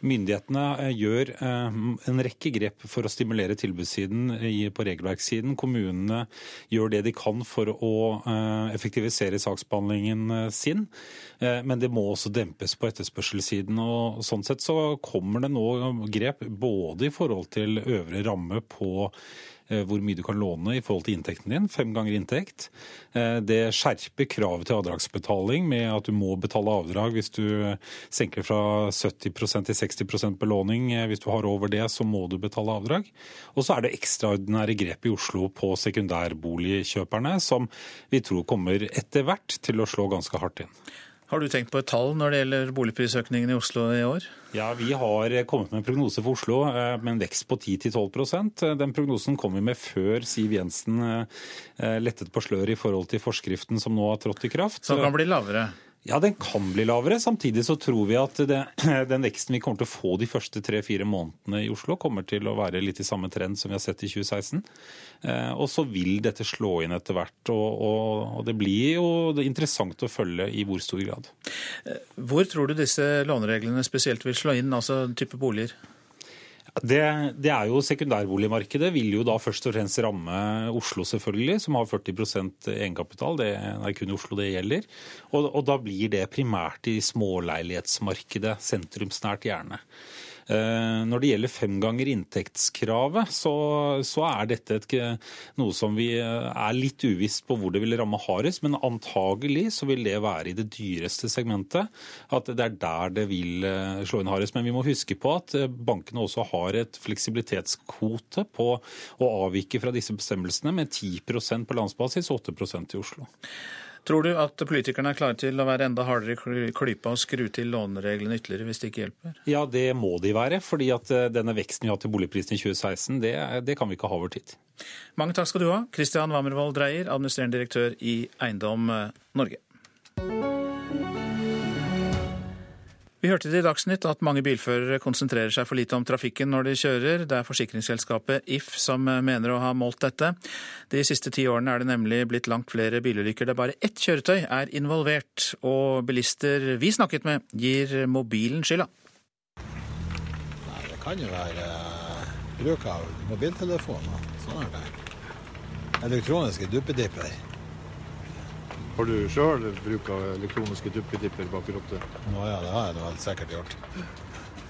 Myndighetene eh, gjør eh, en rekke grep for å stimulere tilbudssiden på regelverkssiden. Kommunene gjør det de kan for å eh, effektivisere saksbehandlingen sin. Men det må også dempes på etterspørselssiden. og Sånn sett så kommer det nå grep både i forhold til øvre ramme på Eh, hvor mye du kan låne i forhold til inntekten din. Fem ganger inntekt. Eh, det skjerper kravet til avdragsbetaling med at du må betale avdrag hvis du senker fra 70% til 60 belåning. Eh, hvis du har over det, så må du betale avdrag. Og så er det ekstraordinære grep i Oslo på sekundærboligkjøperne, som vi tror kommer etter hvert til å slå ganske hardt inn. Har du tenkt på et tall når det gjelder boligprisøkningen i Oslo i år? Ja, Vi har kommet med en prognose for Oslo eh, med en vekst på 10-12% Den prognosen kom vi med før Siv Jensen eh, lettet på sløret i forhold til forskriften som nå har trådt i kraft. Så den kan bli lavere? Ja, den kan bli lavere. Samtidig så tror vi at det, den veksten vi kommer til å få de første tre-fire månedene i Oslo, kommer til å være litt i samme trend som vi har sett i 2016. Eh, og så vil dette slå inn etter hvert. Og, og, og det blir jo det interessant å følge i hvor stor grad. Eh, hvor tror du disse lånereglene spesielt vil slå inn, altså type boliger? Det, det, er jo Sekundærboligmarkedet vil jo da først og fremst ramme Oslo, selvfølgelig, som har 40% egenkapital. Det er kun Oslo det gjelder. Og, og da blir det primært i småleilighetsmarkedet, sentrumsnært gjerne. Eh, når det gjelder fem ganger inntektskravet, så, så er dette et, noe som vi eh, er litt uvisst på hvor det vil ramme hardest. Men antagelig så vil det være i det dyreste segmentet. At det er der det vil eh, slå inn hardest. Men vi må huske på at bankene også har et fleksibilitetskvote på å avvike fra disse bestemmelsene med 10% på landsbasis og 8% i Oslo. Tror du at politikerne er klare til å være enda hardere i klypa og skru til lånereglene ytterligere hvis det ikke hjelper? Ja, det må de være. fordi at eh, denne veksten vi har til boligprisen i 2016, det, det, kan vi ikke ha over tid. Mange takk skal du ha, Kristian Wammervold Dreyer, administrerende direktør i Eiendom eh, Norge. Vi hørte det i Dagsnytt at mange bilførere konsentrerer seg for lite om trafikken når de kjører. Det er forsikringsselskapet If som mener å ha målt dette. De siste ti årene er det nemlig blitt langt flere bilulykker der bare ett kjøretøy er involvert. Og bilister vi snakket med, gir mobilen skylda. Nei, det kan jo være uh, bruk av mobiltelefoner. Sånn er det. Elektroniske duppedipper. Har du sjøl bruk av elektroniske duppedipper bak rotte? Nå ja, det har jeg helt sikkert gjort.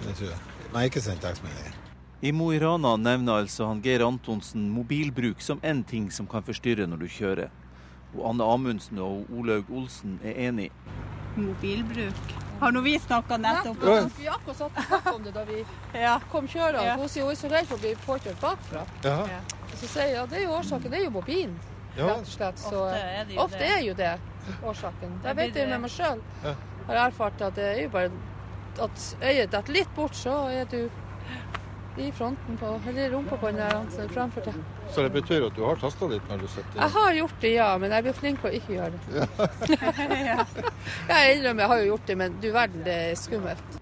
Det tror jeg. Nei, ikke sendt tekstmeldinger. I Mo i Rana nevner altså han Geir Antonsen mobilbruk som én ting som kan forstyrre når du kjører. Og Anne Amundsen og Olaug Olsen er enig. Mobilbruk. Har nå vi snakka nettopp om Vi akkurat satt om det da vi ja. kom kjørende. Ja. Hun sier hun er så redd for å bli påkjørt bakfra. Ja. Så sier jeg ja, det er jo årsaken, det er jo mobilen. Rett og slett. Så ofte er, det jo, ofte det. Er jo det årsaken. Det vet jeg jo med meg sjøl. Ja. Har erfart at det er jo bare at øyet detter litt bort, så er du i fronten på, eller rumpa på den der framfor deg. Så det betyr at du har tasta litt når du sitter Jeg har gjort det, ja. Men jeg blir flink på å ikke gjøre det. Ja. jeg innrømmer, jeg har jo gjort det, men du verden, det er skummelt.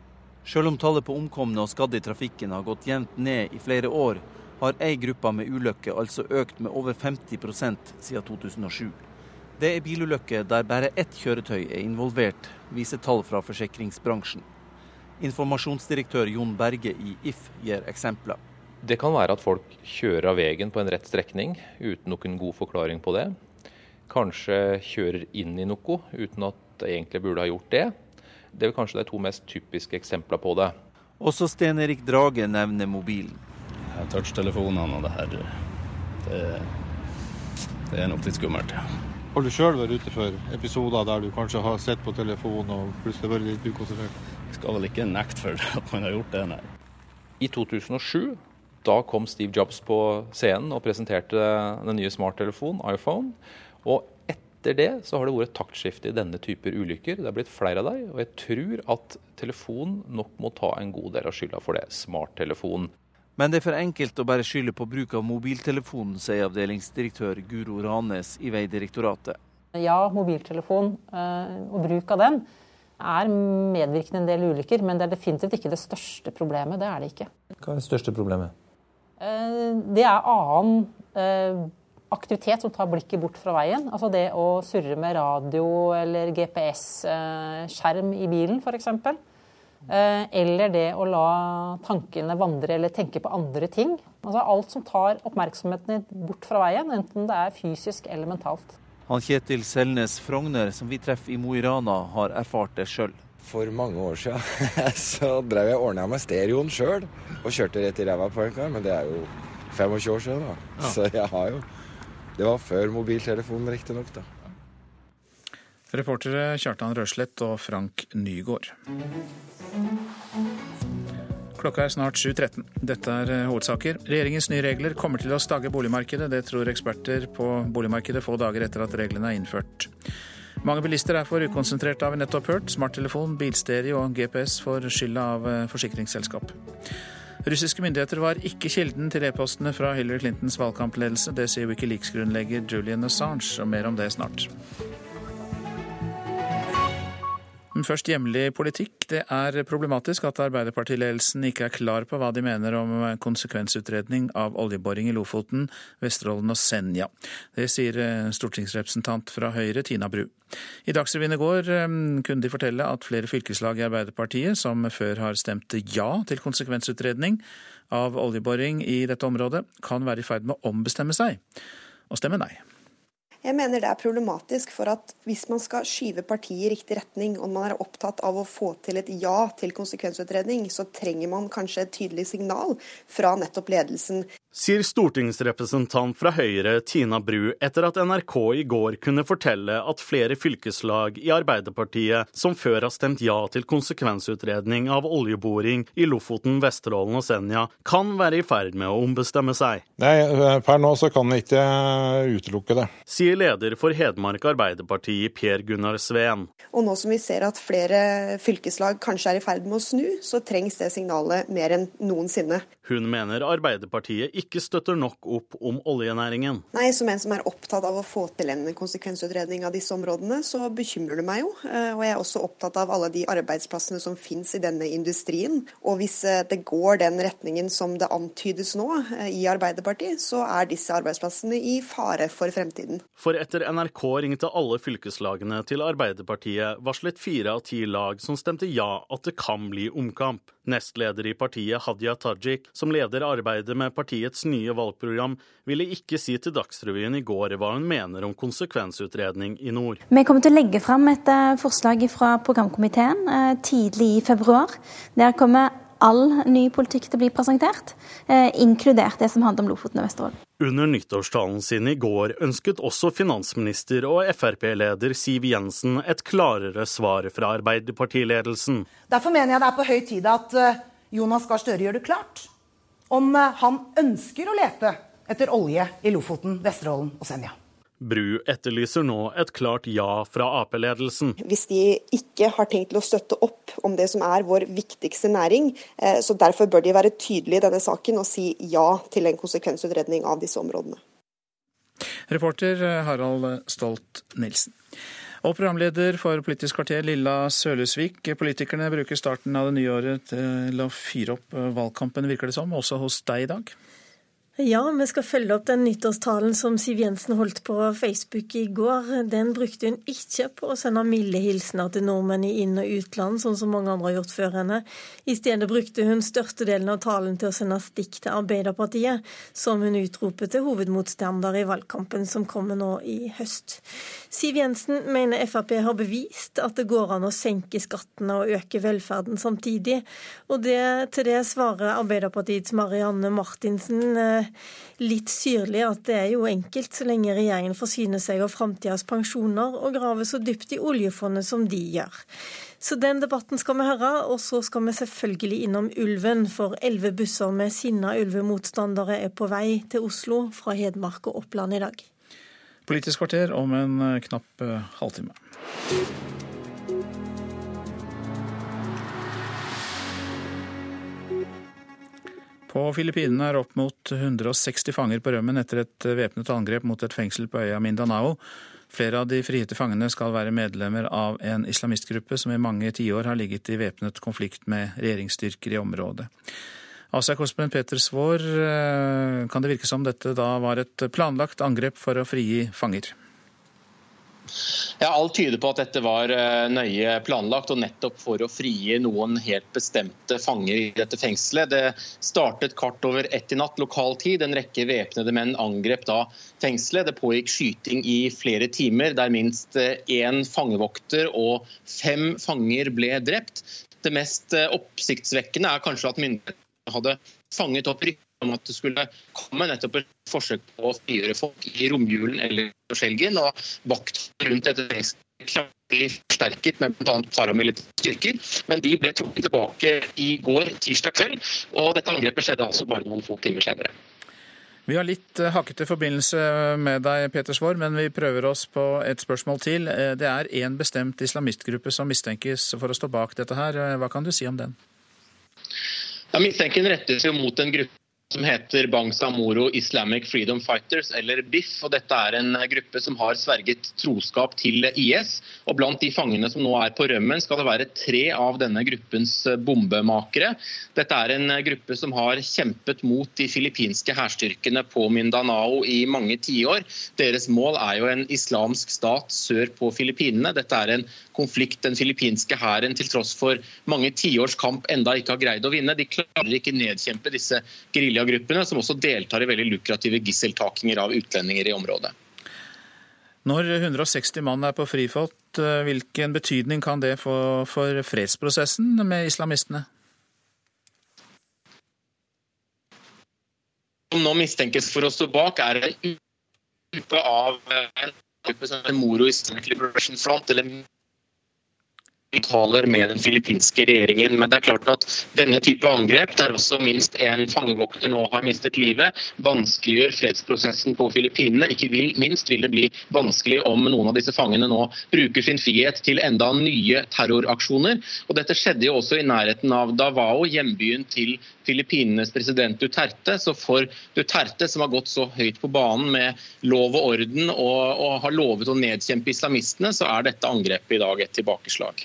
Selv om tallet på omkomne og skadde i trafikken har gått jevnt ned i flere år, har ei gruppe med ulykker altså økt med over 50% siden 2007. Det er bilulykker der bare ett kjøretøy er involvert, viser tall fra forsikringsbransjen. Informasjonsdirektør Jon Berge i If gir eksempler. Det kan være at folk kjører av veien på en rett strekning uten noen god forklaring på det. kanskje kjører inn i noe uten at de egentlig burde ha gjort det. Det er kanskje de to mest typiske eksemplene på det. Også Sten Erik Drage nevner mobilen. Touchtelefonene og det her, det, det er nok litt skummelt. ja. Har du sjøl vært ute for episoder der du kanskje har sett på telefonen og plutselig vært litt ukonsentrert? Jeg skal vel ikke nekte for at man har gjort det, nei. I 2007 da kom Steve Jobs på scenen og presenterte den nye smarttelefonen, iPhone. Og etter det så har det vært taktskifte i denne typer ulykker. Det er blitt flere av dem, og jeg tror at telefonen nok må ta en god del av skylda for det. Smarttelefonen. Men det er for enkelt å bare skylde på bruk av mobiltelefonen, sier avdelingsdirektør Guro Ranes i Vegdirektoratet. Ja, mobiltelefon eh, og bruk av den er medvirkende en del ulykker, men det er definitivt ikke det største problemet. Det er det ikke. Hva er det største problemet? Eh, Det er annen eh, aktivitet som tar blikket bort fra veien. Altså det å surre med radio eller GPS-skjerm i bilen f.eks. Eller det å la tankene vandre eller tenke på andre ting. Altså alt som tar oppmerksomheten bort fra veien, enten det er fysisk eller mentalt. Han Kjetil Selnes Frogner, som vi treffer i Mo i Rana, har erfart det sjøl. For mange år siden så drev jeg ordna med stereoen sjøl og kjørte rett i ræva på en kar, men det er jo 25 år siden, da. Ja. Så jeg har jo Det var før mobiltelefonen, riktignok, da. Reportere Kjartan Røslett og Frank Nygård. Klokka er snart 7.13. Dette er eh, hovedsaker. Regjeringens nye regler kommer til å stagge boligmarkedet. Det tror eksperter på boligmarkedet få dager etter at reglene er innført. Mange bilister er for ukonsentrerte, har vi nettopp hørt. Smarttelefon, bilstereo og GPS får skylda av eh, forsikringsselskap. Russiske myndigheter var ikke kilden til e-postene fra Hillary Clintons valgkampledelse. Det sier Wikileaks-grunnlegger Julian Assange, og mer om det snart. Men først hjemlig politikk. Det er problematisk at Arbeiderpartiledelsen ikke er klar på hva de mener om konsekvensutredning av oljeboring i Lofoten, Vesterålen og Senja. Det sier eh, stortingsrepresentant fra Høyre, Tina Bru. I Dagsrevyen i går eh, kunne de fortelle at flere fylkeslag i Arbeiderpartiet, som før har stemt ja til konsekvensutredning av oljeboring i dette området, kan være i ferd med å ombestemme seg og stemme nei. Jeg mener det er problematisk, for at hvis man skal skyve partiet i riktig retning, og man er opptatt av å få til et ja til konsekvensutredning, så trenger man kanskje et tydelig signal fra nettopp ledelsen. Sier stortingsrepresentant fra Høyre Tina Bru etter at NRK i går kunne fortelle at flere fylkeslag i Arbeiderpartiet som før har stemt ja til konsekvensutredning av oljeboring i Lofoten, Vesterålen og Senja, kan være i ferd med å ombestemme seg. Nei, per nå så kan vi ikke utelukke det. Sier leder for Hedmark Arbeiderparti Per Gunnar Sveen. Og nå som vi ser at flere fylkeslag kanskje er i ferd med å snu, så trengs det signalet mer enn noensinne. Hun mener Arbeiderpartiet ikke støtter nok opp om oljenæringen. Nei, Som en som er opptatt av å få til en konsekvensutredning av disse områdene, så bekymrer det meg jo. Eh, Og jeg er også opptatt av alle de arbeidsplassene som finnes i denne industrien. Og hvis eh, det går den retningen som det antydes nå eh, i Arbeiderpartiet, så er disse arbeidsplassene i fare for fremtiden. For etter NRK ringte alle fylkeslagene til Arbeiderpartiet, varslet fire av ti lag som stemte ja at det kan bli omkamp. Nestleder i partiet Hadia Tajik, som leder arbeidet med partiets nye valgprogram, ville ikke si til Dagsrevyen i går hva hun mener om konsekvensutredning i nord. Vi kommer til å legge fram et eh, forslag fra programkomiteen eh, tidlig i februar. Der kommer all ny politikk til å bli presentert, eh, inkludert det som handler om Lofoten og Vesterålen. Under nyttårstalen sin i går ønsket også finansminister og Frp-leder Siv Jensen et klarere svar fra Arbeiderpartiledelsen. Derfor mener jeg det er på høy tid at Jonas Gahr Støre gjør det klart om eh, han ønsker å lete etter olje i Lofoten, Vesterålen og Senja. Bru etterlyser nå et klart ja fra Ap-ledelsen. Hvis de ikke har tenkt til å støtte opp om det som er vår viktigste næring, eh, så derfor bør de være tydelige i denne saken og si ja til en konsekvensutredning av disse områdene. Reporter eh, Harald Stolt-Nielsen. Og programleder for Politisk kvarter, Lilla Sølesvik. Politikerne bruker starten av det nye året til å fyre opp valgkampen, virker det som, også hos deg i dag? Ja, vi skal følge opp den nyttårstalen som Siv Jensen holdt på Facebook i går. Den brukte hun ikke på å sende milde hilsener til nordmenn i inn- og utland, sånn som mange andre har gjort før henne. I stedet brukte hun størstedelen av talen til å sende stikk til Arbeiderpartiet, som hun utropet til hovedmotstander i valgkampen som kommer nå i høst. Siv Jensen mener Frp har bevist at det går an å senke skattene og øke velferden samtidig. Og det, til det svarer Arbeiderpartiets Marianne Martinsen eh, litt syrlig at det er jo enkelt så lenge regjeringen forsyner seg av framtidas pensjoner og graver så dypt i oljefondet som de gjør. Så den debatten skal vi høre, og så skal vi selvfølgelig innom ulven, for elleve busser med sinna ulvemotstandere er på vei til Oslo fra Hedmark og Oppland i dag. Politisk kvarter om en knapp eh, halvtime. På Filippinene er opp mot 160 fanger på rømmen etter et væpnet angrep mot et fengsel på øya Mindanao. Flere av de frigitte fangene skal være medlemmer av en islamistgruppe som i mange tiår har ligget i væpnet konflikt med regjeringsstyrker i området. Asia-korrespondent Peter Svaar, eh, kan det virke som dette da var et planlagt angrep for å frigi fanger? Ja, Alt tyder på at dette var eh, nøye planlagt, og nettopp for å frigi noen helt bestemte fanger i dette fengselet. Det startet kvart over ett i natt lokal tid. En rekke væpnede menn angrep da fengselet. Det pågikk skyting i flere timer, der minst én eh, fangevokter og fem fanger ble drept. Det mest eh, oppsiktsvekkende er kanskje at myndighetene hadde fanget opp ryktet om at det skulle komme nettopp et forsøk på å frigjøre folk i romjulen eller skjelgen. Og vakt rundt dette kraftig forsterket med bl.a. paramilitære styrker. Men de ble trukket tilbake i går, tirsdag kveld. Og dette angrepet skjedde altså bare noen få timer senere. Vi har litt eh, hakkete forbindelse med deg, Peter Svaar, men vi prøver oss på et spørsmål til. Eh, det er én bestemt islamistgruppe som mistenkes for å stå bak dette her. Eh, hva kan du si om den? Ja, Mistenken rettes jo mot en gruppe som heter Bangsa Moro Islamic Freedom Fighters, eller BIF. og Dette er en gruppe som har sverget troskap til IS. og Blant de fangene som nå er på rømmen, skal det være tre av denne gruppens bombemakere. Dette er en gruppe som har kjempet mot de filippinske hærstyrkene på Mindanao i mange tiår. Deres mål er jo en islamsk stat sør på Filippinene. Dette er en konflikt den filippinske hæren til tross for mange tiårs kamp enda ikke har greid å vinne. De klarer ikke nedkjempe disse geriljaene geriljagruppene, som også deltar i veldig lukrative gisseltakinger av utlendinger i området. Når 160 mann er på frifot, eh, hvilken betydning kan det få for fredsprosessen med islamistene? Som nå mistenkes for å stå bak, er en gruppe av eh, en gruppe som heter Moro Islamic Liberation Front, eller taler med den filippinske regjeringen. Men det er klart at denne type angrep, der også minst en fangevokter nå har mistet livet, vanskeliggjør fredsprosessen på Filippinene. Ikke vil, minst vil det bli vanskelig om noen av disse fangene nå bruker sin frihet til enda nye terroraksjoner. Og dette skjedde jo også i nærheten av Davao, hjembyen til Filippinenes president Duterte. Så for Duterte, som har gått så høyt på banen med lov og orden og, og har lovet å nedkjempe islamistene, så er dette angrepet i dag et tilbakeslag.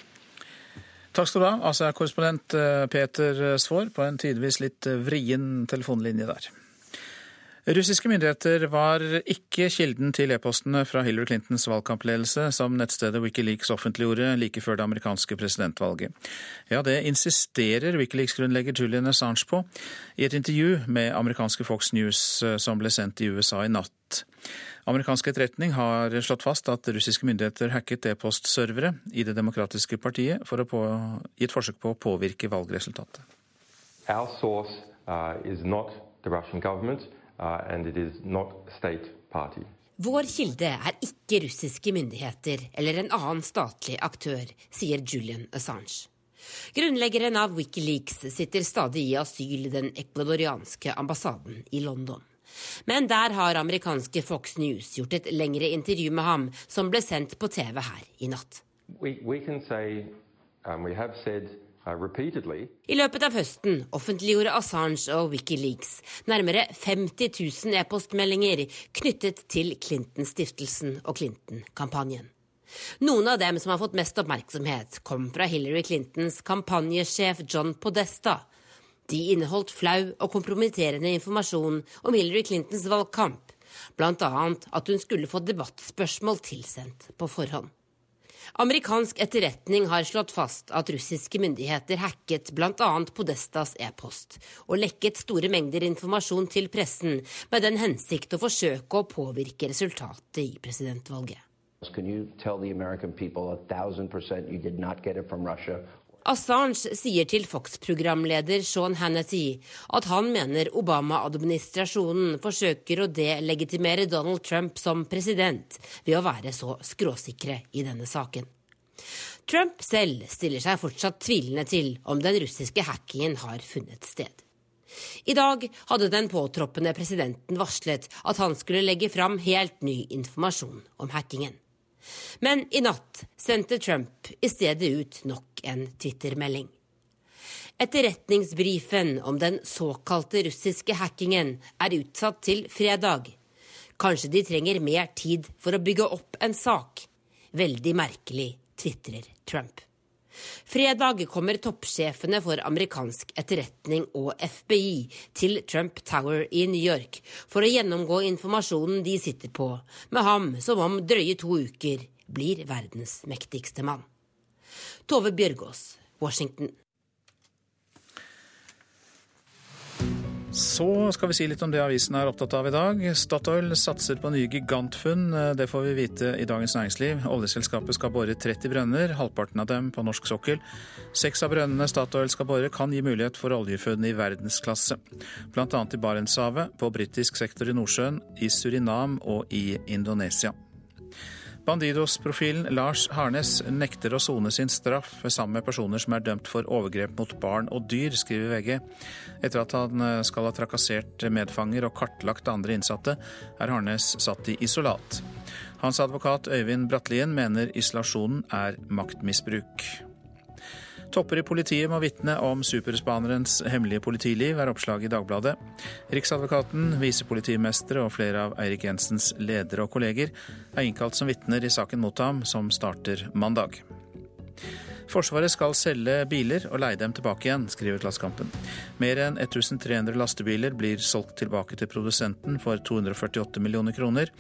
Takk skal du ha, altså korrespondent eh, Peter Svaar på en tidvis litt eh, vrien telefonlinje der. Russiske myndigheter var ikke kilden til e-postene fra Hillary Clintons valgkampledelse, som nettstedet Wikileaks offentliggjorde like før det amerikanske presidentvalget. Ja, det insisterer Wikileaks-grunnlegger Julian Assange på i et intervju med amerikanske Fox News eh, som ble sendt i USA i natt. Amerikansk etterretning har slått fast at russiske myndigheter hacket e-postservere i Det demokratiske partiet for å på, i et forsøk på å påvirke valgresultatet. Our source, uh, is not the Russian government, uh, and it is not state party. Vår kilde er ikke russiske myndigheter eller en annen statlig aktør, sier Julian Assange. Grunnleggeren av Wikileaks sitter stadig i asyl i den ekvadorianske ambassaden i London. Men der har amerikanske Fox News gjort et lengre intervju med ham, som ble sendt på TV her i natt. We, we say, um, said, uh, I løpet av høsten offentliggjorde Assange og Wikileaks nærmere 50 000 e-postmeldinger knyttet til Clinton-stiftelsen og Clinton-kampanjen. Noen av dem som har fått mest oppmerksomhet, kom fra Hillary Clintons kampanjesjef John Podesta, De inneholdt flau og kompromitterende informasjon om Hillary Clintons valgkamp, bl.a. at hun skulle få debattspørsmål tilsendt på forhånd. Amerikansk etterretning har slått fast at russiske myndigheter hacket bl.a. Podestas e-post og lekket store mengder informasjon til pressen med den hensikt å forsøke å påvirke resultatet i presidentvalget. Can you tell the American people a thousand percent you did not get it Assange sier til Fox-programleder Sean Hannity at han mener Obama-administrasjonen forsøker å delegitimere Donald Trump som president ved å være så skråsikre i denne saken. Trump selv stiller seg fortsatt tvilende til om den russiske hackingen har funnet sted. I dag hadde den påtroppende presidenten varslet at han skulle legge fram helt ny informasjon om hackingen. Men i natt sendte Trump i stedet ut nok en Twitter-melding. Etterretningsbrifen om den såkalte russiske hackingen er utsatt til fredag. Kanskje de trenger mer tid for å bygge opp en sak. Veldig merkelig, tvitrer Trump. Fredag kommer toppsjefene for amerikansk etterretning og FBI til Trump Tower i New York for å gjennomgå informasjonen de sitter på, med ham som om drøye to uker blir verdens mektigste mann. Tove Bjørgaas, Washington. Så skal vi si litt om det avisen er opptatt av i dag. Statoil satser på nye gigantfunn. Det får vi vite i Dagens Næringsliv. Oljeselskapet skal bore 30 brønner, halvparten av dem på norsk sokkel. Seks av brønnene Statoil skal bore, kan gi mulighet for oljefunn i verdensklasse. Bl.a. i Barentshavet, på britisk sektor i Nordsjøen, i Surinam og i Indonesia. Bandidos-profilen Lars Harnes nekter å sone sin straff sammen med personer som er dømt for overgrep mot barn og dyr, skriver VG. Etter at han eh, skal ha trakassert medfanger og kartlagt andre innsatte, er Harnes satt i isolat. Hans advokat Øyvind Brattlien mener isolasjonen er maktmisbruk. Topper i politiet må vitne om superspanerens hemmelige politiliv, er oppslaget i Dagbladet. Riksadvokaten, visepolitimestere og flere av Eirik Jensens ledere og kolleger er innkalt som vitner i saken mot ham, som starter mandag. Forsvaret skal selge biler og leie dem tilbake igjen, skriver Klassekampen. Mer enn 1300 lastebiler blir solgt tilbake til produsenten for 248 millioner kroner,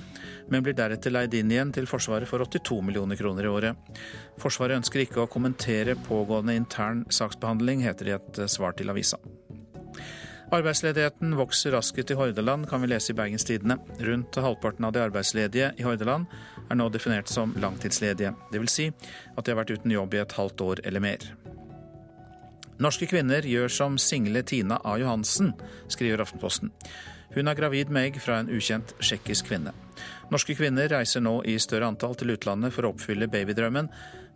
men blir deretter leid inn igjen til Forsvaret for 82 millioner kroner i året. Forsvaret ønsker ikke å kommentere pågående intern saksbehandling, heter det i et svar til avisa. Arbeidsledigheten vokser raskest i Hordaland, kan vi lese i Bergens Tidende. Rundt halvparten av de arbeidsledige i Hordaland er nå definert som langtidsledige. Dvs. Si at de har vært uten jobb i et halvt år eller mer. Norske kvinner gjør som single Tina A. Johansen, skriver Aftenposten. Hun er gravid med egg fra en ukjent tsjekkisk kvinne. Norske kvinner reiser nå i større antall til utlandet for å oppfylle babydrømmen,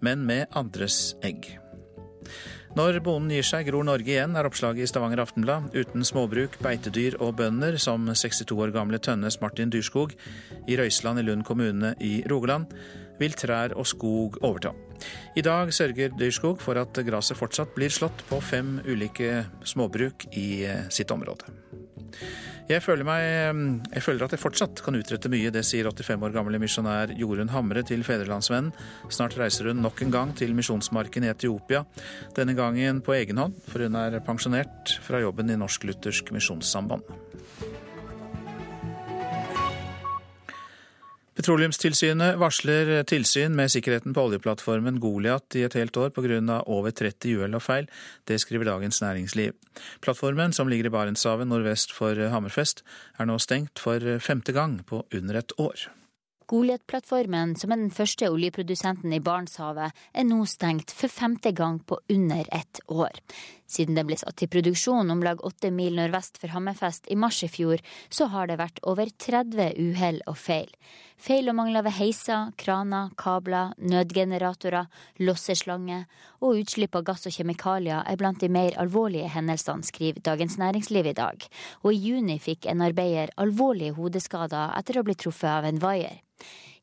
men med andres egg. Når bonden gir seg, gror Norge igjen, er oppslaget i Stavanger Aftenblad. Uten småbruk, beitedyr og bønder, som 62 år gamle Tønnes Martin Dyrskog i Røiseland i Lund kommune i Rogaland, vil trær og skog overta. I dag sørger Dyrskog for at gresset fortsatt blir slått på fem ulike småbruk i eh, sitt område. Jeg føler, meg, jeg føler, at jeg fortsatt kan utrette mye, det sier 85 år gamle misjonær Jorunn Hamre til Fedrelandsvennen. Snart reiser hun nok en gang til misjonsmarken i Etiopia, denne gangen på egen hånd, for hun er pensjonert fra jobben i Norsk-Luthersk Misjonssamband. Petroleumstilsynet varsler tilsyn med sikkerheten på oljeplattformen Goliat i et helt år pga. over 30 uhell og feil. Det skriver Dagens Næringsliv. Plattformen, som ligger i Barentshavet nordvest for Hammerfest, er nå stengt for femte gang på under et år. Goliat-plattformen, som er den første oljeprodusenten i Barentshavet, er nå stengt for femte gang på under ett år. Siden den ble satt i produksjon om lag åtte mil nordvest for Hammerfest i mars i fjor, så har det vært over 30 uhell og feil. Feil og mangler ved heiser, kraner, kabler, nødgeneratorer, losseslange og utslipp av gass og kjemikalier er blant de mer alvorlige hendelsene, skriver Dagens Næringsliv i dag. Og i juni fikk en arbeider alvorlige hodeskader etter å bli truffet av en vaier.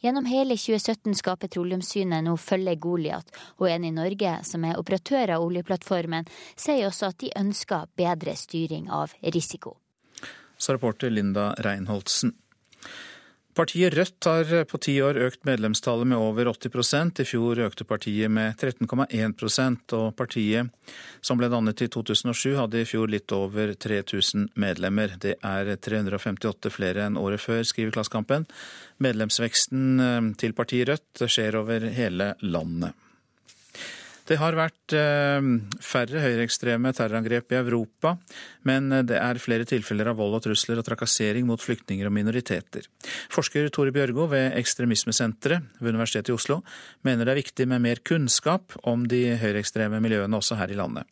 Gjennom hele 2017 skal Petroleumssynet nå følge Goliat, og en i Norge som er operatør av oljeplattformen, sier også at de ønsker bedre styring av risiko. Så reporter Linda Reinholdsen. Partiet Rødt har på ti år økt medlemstallet med over 80 I fjor økte partiet med 13,1% og partiet, som ble dannet i 2007, hadde i fjor litt over 3000 medlemmer. Det er 358 flere enn året før, skriver Klassekampen. Medlemsveksten eh, til partiet Rødt skjer over hele landet. Det har vært eh, færre høyreekstreme terrorangrep i Europa, men det er flere tilfeller av vold og trusler og trakassering mot flyktninger og minoriteter. Forsker Tore Bjørgo ved Ekstremismesenteret ved Universitetet i Oslo mener det er viktig med mer kunnskap om de høyreekstreme miljøene også her i landet.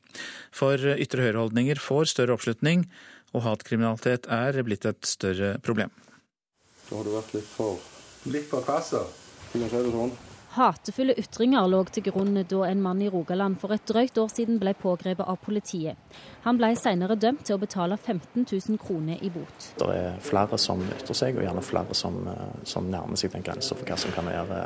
For ytre høyreholdninger får større oppslutning, og hatkriminalitet er blitt et større problem. Da har du vært litt for Litt? Kan si det sånn? Hatefulle ytringer lå til grunn da en mann i Rogaland for et drøyt år siden ble pågrepet av politiet. Han ble senere dømt til å betale 15 000 kroner i bot. Det er flere som ytrer seg, og gjerne flere som, eh, som nærmer seg den grensa for hva som kan være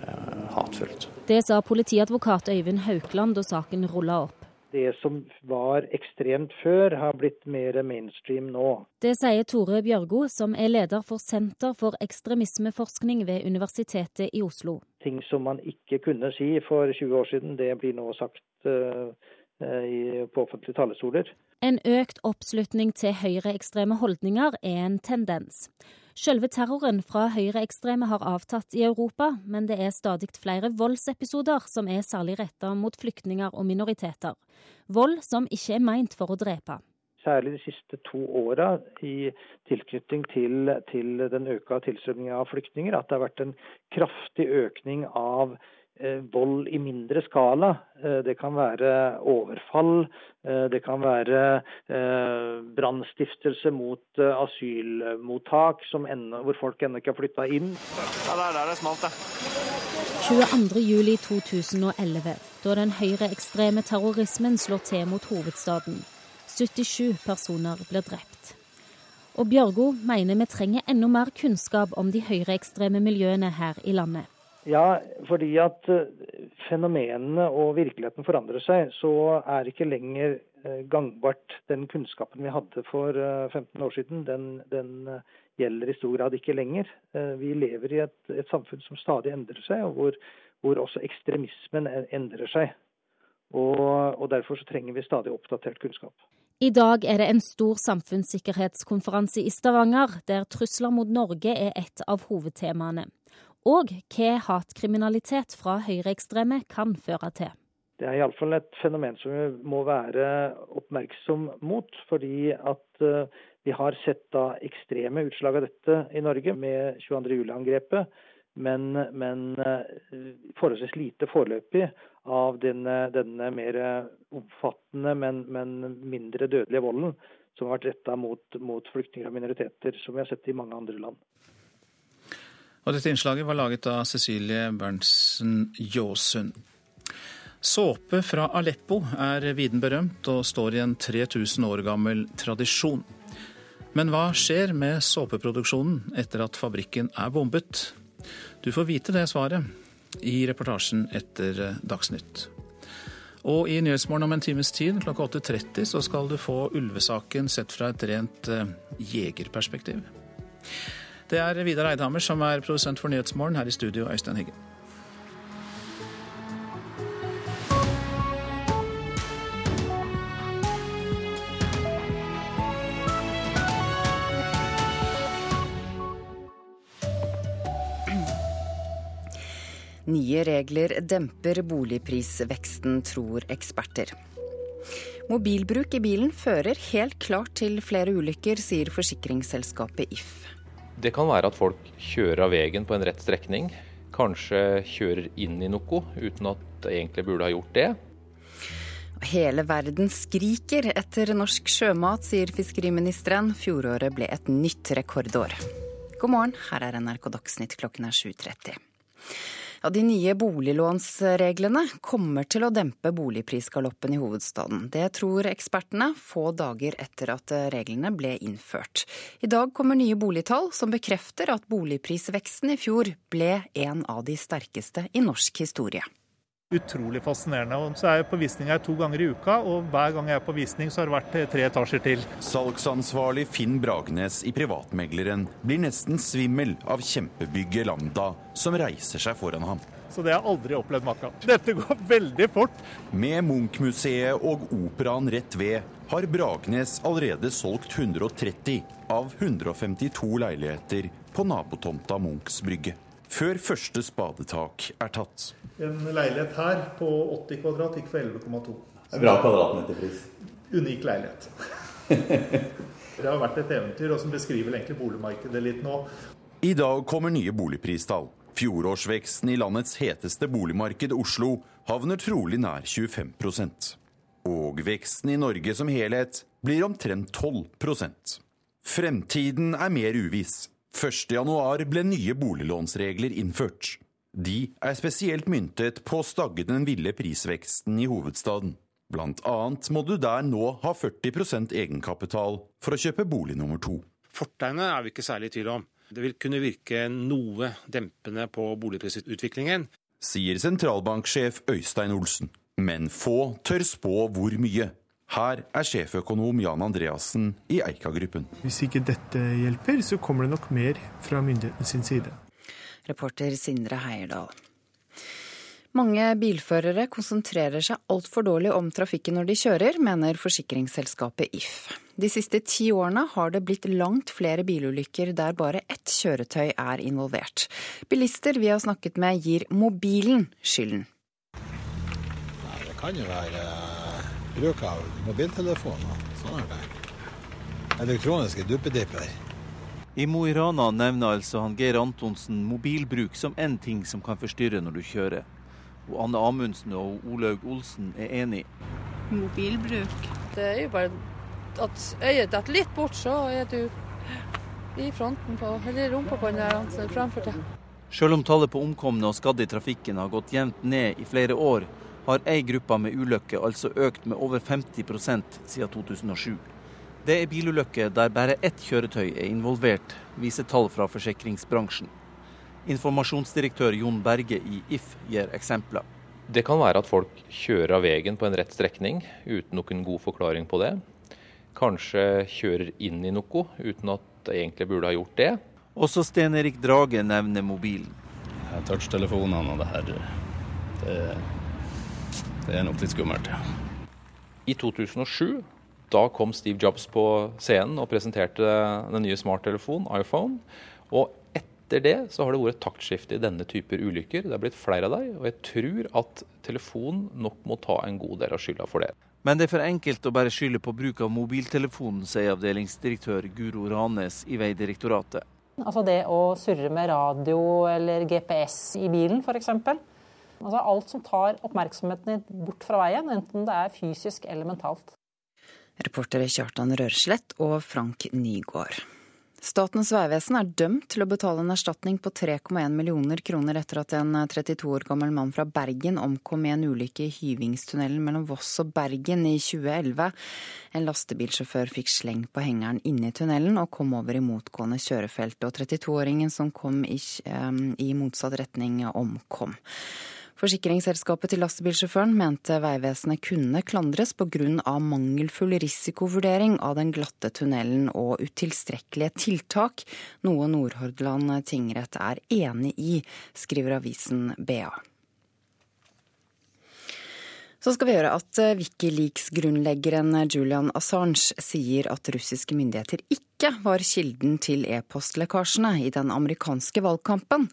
eh, hatfullt. Det sa politiadvokat Øyvind Haukland da saken rulla opp det som var ekstremt før, har blitt mer mainstream nå. Det sier Tore Bjørgo, som er leder for Senter for ekstremismeforskning ved Universitetet i Oslo. Ting som man ikke kunne si for 20 år siden, det blir nå sagt uh, på offentlige talerstoler. En økt oppslutning til høyreekstreme holdninger er en tendens. Selve terroren fra høyreekstreme har avtatt i Europa, men det er stadig flere voldsepisoder som er særlig retta mot flyktninger og minoriteter. Vold som ikke er meint for å drepe. Særlig de siste to åra i tilknytning til, til den øka tilstrømninga av flyktninger, at det har vært en kraftig økning av Eh, vold i mindre skala. Eh, det kan være overfall, eh, det kan være brannstiftelse mot asylmottak ennå, hvor folk ennå ikke har flytta inn. Ja, der, der det smalt, det. 22.07.2011, da den høyreekstreme terrorismen slår til mot hovedstaden. 77 personer blir drept. Og Bjørgo mener vi trenger enda mer kunnskap om de høyreekstreme miljøene her i landet. Ja, fordi at eh, fenomenene og virkeligheten forandrer seg, så er ikke lenger eh, gangbart den kunnskapen vi hadde for 15 eh, år siden, den, den gjelder i stor grad ikke lenger. Vi lever i et, et samfunn som stadig endrer seg, og hvor, hvor også ekstremismen endrer seg. Og, og Derfor trenger vi stadig oppdatert kunnskap. I dag er det en stor samfunnssikkerhetskonferanse i Stavanger, der trusler mot Norge er et av hovedtemaene og hva hatkriminalitet fra høyreekstreme kan føre til. Det er iallfall et fenomen som vi må være oppmerksom mot. Fordi at eh, vi har sett da ekstreme utslag av dette i Norge med 22. juli-angrepet. Men, men, eh, forholdsvis lite foreløpig av denne, denne mer omfattende, men, men, mindre dødelige volden som har vært retta mot, mot flyktninger og minoriteter, som vi har sett i mange andre land. Og dette innslaget var laget av Cecilie Berntsen Jåsund. Såpe fra Aleppo er viden berømt og står i en 3000 år gammel tradisjon. Men hva skjer med såpeproduksjonen etter at fabrikken er bombet? Du får vite det svaret i reportasjen etter Dagsnytt. Og i Nyhetsmorgen om en times tid klokka 8.30 så skal du få ulvesaken sett fra et rent eh, jegerperspektiv. Det er Vidar Eidhammer som er produsent for Nyhetsmorgen. Her i studio, Øystein Hygge. Nye regler demper boligprisveksten, tror eksperter. Mobilbruk i bilen fører helt klart til flere ulykker, sier forsikringsselskapet If. Det kan være at folk kjører av veien på en rett strekning. Kanskje kjører inn i noe uten at de egentlig burde ha gjort det. Hele verden skriker etter norsk sjømat, sier fiskeriministeren. Fjoråret ble et nytt rekordår. God morgen, her er NRK Dagsnytt klokken er 7.30. Ja, De nye boliglånsreglene kommer til å dempe boligprisgaloppen i hovedstaden. Det tror ekspertene få dager etter at reglene ble innført. I dag kommer nye boligtall som bekrefter at boligprisveksten i fjor ble en av de sterkeste i norsk historie. Utrolig fascinerende. Og så er jeg på visning her to ganger i uka, og hver gang jeg er på visning, så har det vært tre etasjer til. Salgsansvarlig Finn Bragnes i Privatmegleren blir nesten svimmel av kjempebygget Lambda som reiser seg foran ham. Så det har jeg aldri opplevd maken. Dette går veldig fort. Med Munch-museet og operaen rett ved har Bragnes allerede solgt 130 av 152 leiligheter på nabotomta Munchs brygge. Før første spadetak er tatt. En leilighet her på 80 kvadrat gikk for 11,2. Bra kvadratmeterpris. Unik leilighet. det har vært et eventyr, og som beskriver egentlig boligmarkedet litt nå. I dag kommer nye boligpristall. Fjorårsveksten i landets heteste boligmarked, Oslo, havner trolig nær 25% Og veksten i Norge som helhet blir omtrent 12% Fremtiden er mer uviss. 1.1 ble nye boliglånsregler innført. De er spesielt myntet på å stagge den ville prisveksten i hovedstaden. Blant annet må du der nå ha 40% egenkapital for å kjøpe bolig nummer to. Fortegnet er vi ikke særlig i tvil om. Det vil kunne virke noe dempende på boligprisutviklingen. Sier sentralbanksjef Øystein Olsen. Men få tør spå hvor mye. Her er sjeføkonom Jan Andreassen i Eika-gruppen. Hvis ikke dette hjelper, så kommer det nok mer fra myndighetene sin side. Reporter Sindre Heierdal. Mange bilførere konsentrerer seg altfor dårlig om trafikken når de kjører, mener forsikringsselskapet If. De siste ti årene har det blitt langt flere bilulykker der bare ett kjøretøy er involvert. Bilister vi har snakket med gir mobilen skylden. Nei, det kan jo være uh, bruk av mobiltelefoner. Sånn er det. Elektroniske duppedipper. I Mo i Rana nevner altså han Geir Antonsen mobilbruk som én ting som kan forstyrre når du kjører. Og Anne Amundsen og Olaug Olsen er enig. Mobilbruk. Det er jo bare at øyet detter litt bort, så er du i fronten på, eller rumpa på den der framfor deg. Selv om tallet på omkomne og skadde i trafikken har gått jevnt ned i flere år, har ei gruppe med ulykker altså økt med over 50% siden 2007. Det er bilulykker der bare ett kjøretøy er involvert, viser tall fra forsikringsbransjen. Informasjonsdirektør Jon Berge i If gir eksempler. Det kan være at folk kjører av veien på en rett strekning uten noen god forklaring på det. Kanskje kjører inn i noe uten at de egentlig burde ha gjort det. Også Sten Erik Drage nevner mobilen. Touchtelefonene og det her, det, det er nok litt skummelt. Ja. I 2007 da kom Steve Jobs på scenen og presenterte den nye smarttelefonen, iPhone. Og etter det så har det vært et taktskifte i denne typer ulykker. Det er blitt flere av dem, og jeg tror at telefonen nok må ta en god del av skylda for det. Men det er for enkelt å bare skylde på bruk av mobiltelefonen, sier avdelingsdirektør Guro Ranes i Vegdirektoratet. Altså det å surre med radio eller GPS i bilen f.eks. Altså alt som tar oppmerksomheten bort fra veien, enten det er fysisk eller mentalt. Reportere Kjartan Rørslett og Frank Nygaard. Statens vegvesen er dømt til å betale en erstatning på 3,1 millioner kroner etter at en 32 år gammel mann fra Bergen omkom i en ulykke i Hyvingstunnelen mellom Voss og Bergen i 2011. En lastebilsjåfør fikk sleng på hengeren inne i tunnelen og kom over i motgående kjørefelt, og 32-åringen som kom i, i motsatt retning, omkom. Forsikringsselskapet til lastebilsjåføren mente Vegvesenet kunne klandres pga. mangelfull risikovurdering av den glatte tunnelen og utilstrekkelige tiltak, noe Nordhordland tingrett er enig i, skriver avisen BA. Så skal vi gjøre at Wikileaks-grunnleggeren Julian Assange sier at russiske myndigheter ikke var kilden til e-postlekkasjene i den amerikanske valgkampen.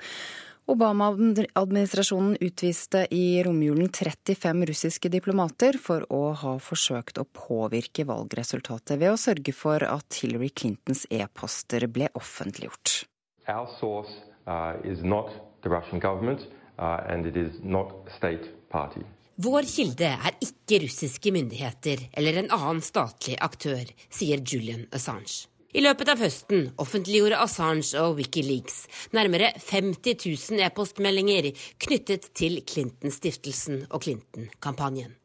Obama-administrasjonen utviste i romjulen 35 russiske diplomater for å ha forsøkt å påvirke valgresultatet ved å sørge for at Hillary Clintons e-poster ble offentliggjort. Our source uh, is not the Russian government, uh, and it is not state party. Vår kilde er ikke russiske myndigheter eller en annen statlig aktør, sier Julian Assange. I løpet av høsten offentliggjorde Assange og Wikileaks nærmere 50 000 e-postmeldinger knyttet til Clinton-stiftelsen og Clinton-kampanjen.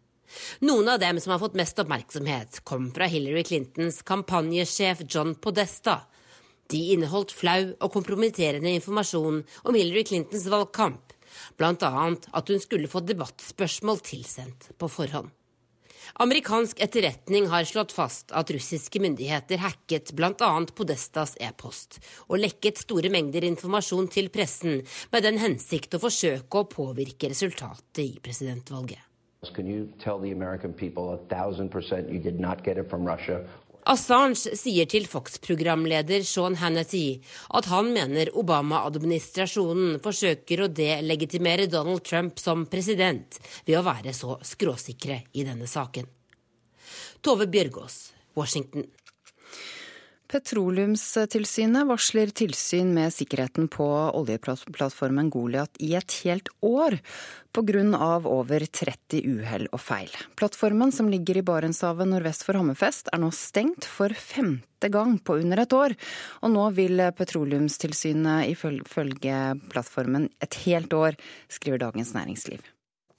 Noen av dem som har fått mest oppmerksomhet, kom fra Hillary Clintons kampanjesjef John Podesta. De inneholdt flau og kompromitterende informasjon om Hillary Clintons valgkamp, Bl.a. at hun skulle få debattspørsmål tilsendt på forhånd. Amerikansk etterretning har slått fast at russiske myndigheter hacket bl.a. Podestas e-post og lekket store mengder informasjon til pressen med den hensikt å forsøke å påvirke resultatet i presidentvalget. Assange sier til Fox-programleder Sean Hannity at han mener Obama-administrasjonen forsøker å delegitimere Donald Trump som president ved å være så skråsikre i denne saken. Tove Bjørgaas, Washington. Petroleumstilsynet varsler tilsyn med sikkerheten på oljeplattformen Goliat i et helt år pga. over 30 uhell og feil. Plattformen, som ligger i Barentshavet nordvest for Hammerfest, er nå stengt for femte gang på under et år. Og nå vil Petroleumstilsynet ifølge plattformen et helt år, skriver Dagens Næringsliv.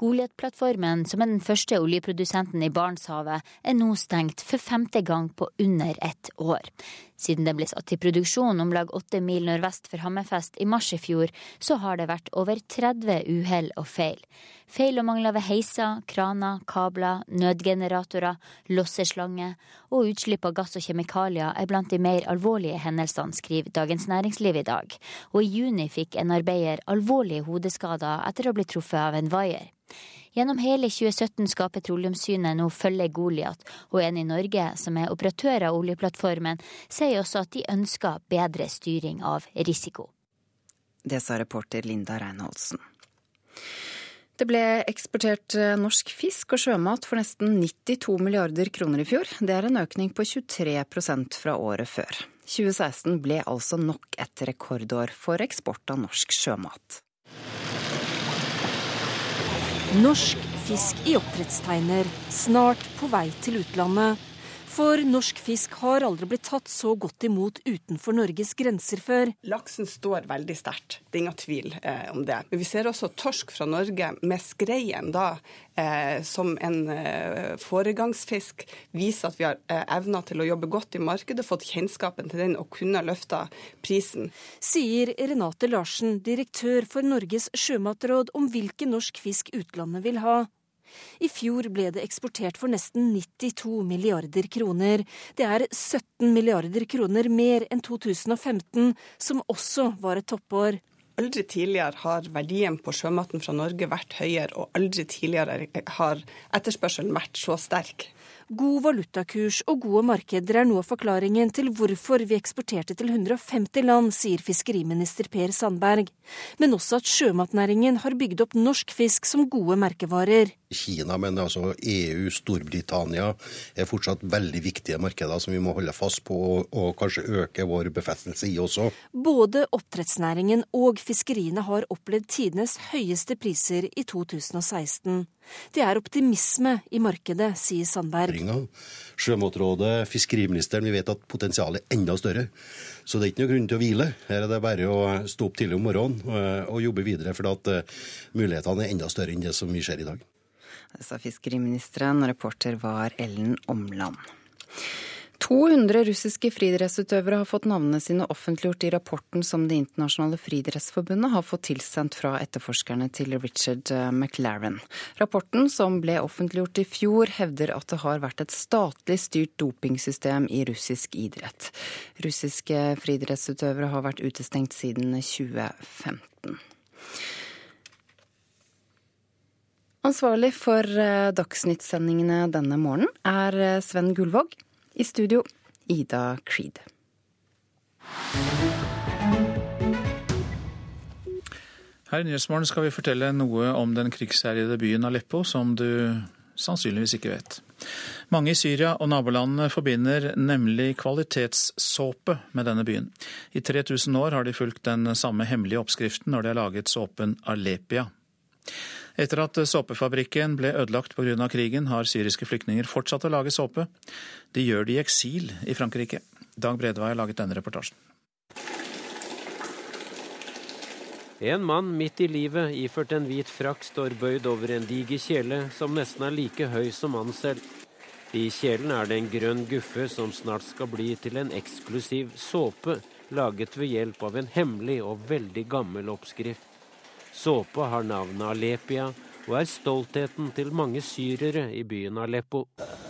Goliat-plattformen, som er den første oljeprodusenten i Barentshavet, er nå stengt for femte gang på under ett år. Siden den ble satt i produksjon om lag åtte mil nordvest for Hammerfest i mars i fjor, så har det vært over 30 uhell og feil. Feil og mangler ved heiser, kraner, kabler, nødgeneratorer, losseslange og utslipp av gass og kjemikalier er blant de mer alvorlige hendelsene, skriver Dagens Næringsliv i dag. Og i juni fikk en arbeider alvorlige hodeskader etter å bli truffet av en vaier. Gjennom hele 2017 skal Petroleumssynet nå følge Goliat, og en i Norge som er operatør av oljeplattformen, sier også at de ønsker bedre styring av risiko. Det sa reporter Linda Reinholdsen. Det ble eksportert eh, norsk fisk og sjømat for nesten 92 milliarder kroner i fjor. Det er en økning på 23% fra året før. 2016 ble altså nok et rekordår for eksport av norsk sjømat. Norsk fisk i oppdrettsteiner, snart på vei til utlandet. For norsk fisk har aldri blitt tatt så godt imot utenfor Norges grenser før. Laksen står veldig sterkt, det er ingen tvil eh, om det. Men vi ser også torsk fra Norge med skreien da eh, som en eh, foregangsfisk. Viser at vi har eh, evna til å jobbe godt i markedet, fått kjennskapen til den og kunne løfta prisen. Sier Renate Larsen, direktør for Norges sjømatråd, om hvilken norsk fisk utlandet vil ha. I fjor ble det eksportert for nesten 92 milliarder kroner. Det er 17 milliarder kroner mer enn 2015, som også var et toppår. Aldri tidligere har verdien på sjømaten fra Norge vært høyere, og aldri tidligere har etterspørselen vært så sterk. God valutakurs og gode markeder er noe av forklaringen til hvorfor vi eksporterte til 150 land, sier fiskeriminister Per Sandberg. Men også at sjømatnæringen har bygd opp norsk fisk som gode merkevarer. Kina, men altså EU, Storbritannia er fortsatt veldig viktige markeder som vi må holde fast på og, kanskje øke vår befestelse i også. Både oppdrettsnæringen og fiskeriene har opplevd tidenes høyeste priser i 2016. Det er optimisme i markedet, sier Sandberg. Sjømatrådet, fiskeriministeren, vi vet at potensialet er enda større. Så det er ikke noe grunn til å hvile. Her er det bare å stå opp tidlig om morgenen eh, og jobbe videre, for at eh, mulighetene er enda større enn det som vi ser i dag. Det sa fiskeriministeren, og reporter var Ellen Omland. 200 russiske friidrettsutøvere har fått navnene sine offentliggjort i rapporten som Det internasjonale friidrettsforbundet har fått tilsendt fra etterforskerne til Richard eh, McLaren. Rapporten, som ble offentliggjort i fjor, hevder at det har vært et statlig styrt dopingsystem i russisk idrett. Russiske friidrettsutøvere har vært utestengt siden 2015. Ansvarlig for dagsnyttsendingene Dagsnytt-sendingene denne morgenen er eh, Sven Gullvåg. I studio Ida Creed. Her i Nyhetsmorgen skal vi fortelle noe om den krigsherjede byen Aleppo, som du sannsynligvis ikke vet. Mange i Syria og nabolandene forbinder nemlig kvalitetssåpe med denne byen. I 3000 år har de fulgt den samme hemmelige oppskriften når de har laget såpen Alepia. Etter at såpefabrikken ble ødelagt pga. krigen, har syriske flyktninger fortsatt å lage såpe. De gjør det i eksil i Frankrike. Dag Bredvei har laget denne reportasjen. En mann midt i livet, iført en hvit frakk, står bøyd over en diger kjele som nesten er like høy som mannen selv. I kjelen er det en grønn guffe som snart skal bli til en eksklusiv såpe, laget ved hjelp av en hemmelig og veldig gammel oppskrift. Såpa har navnet Alepia og er stoltheten til mange syrere i byen Aleppo.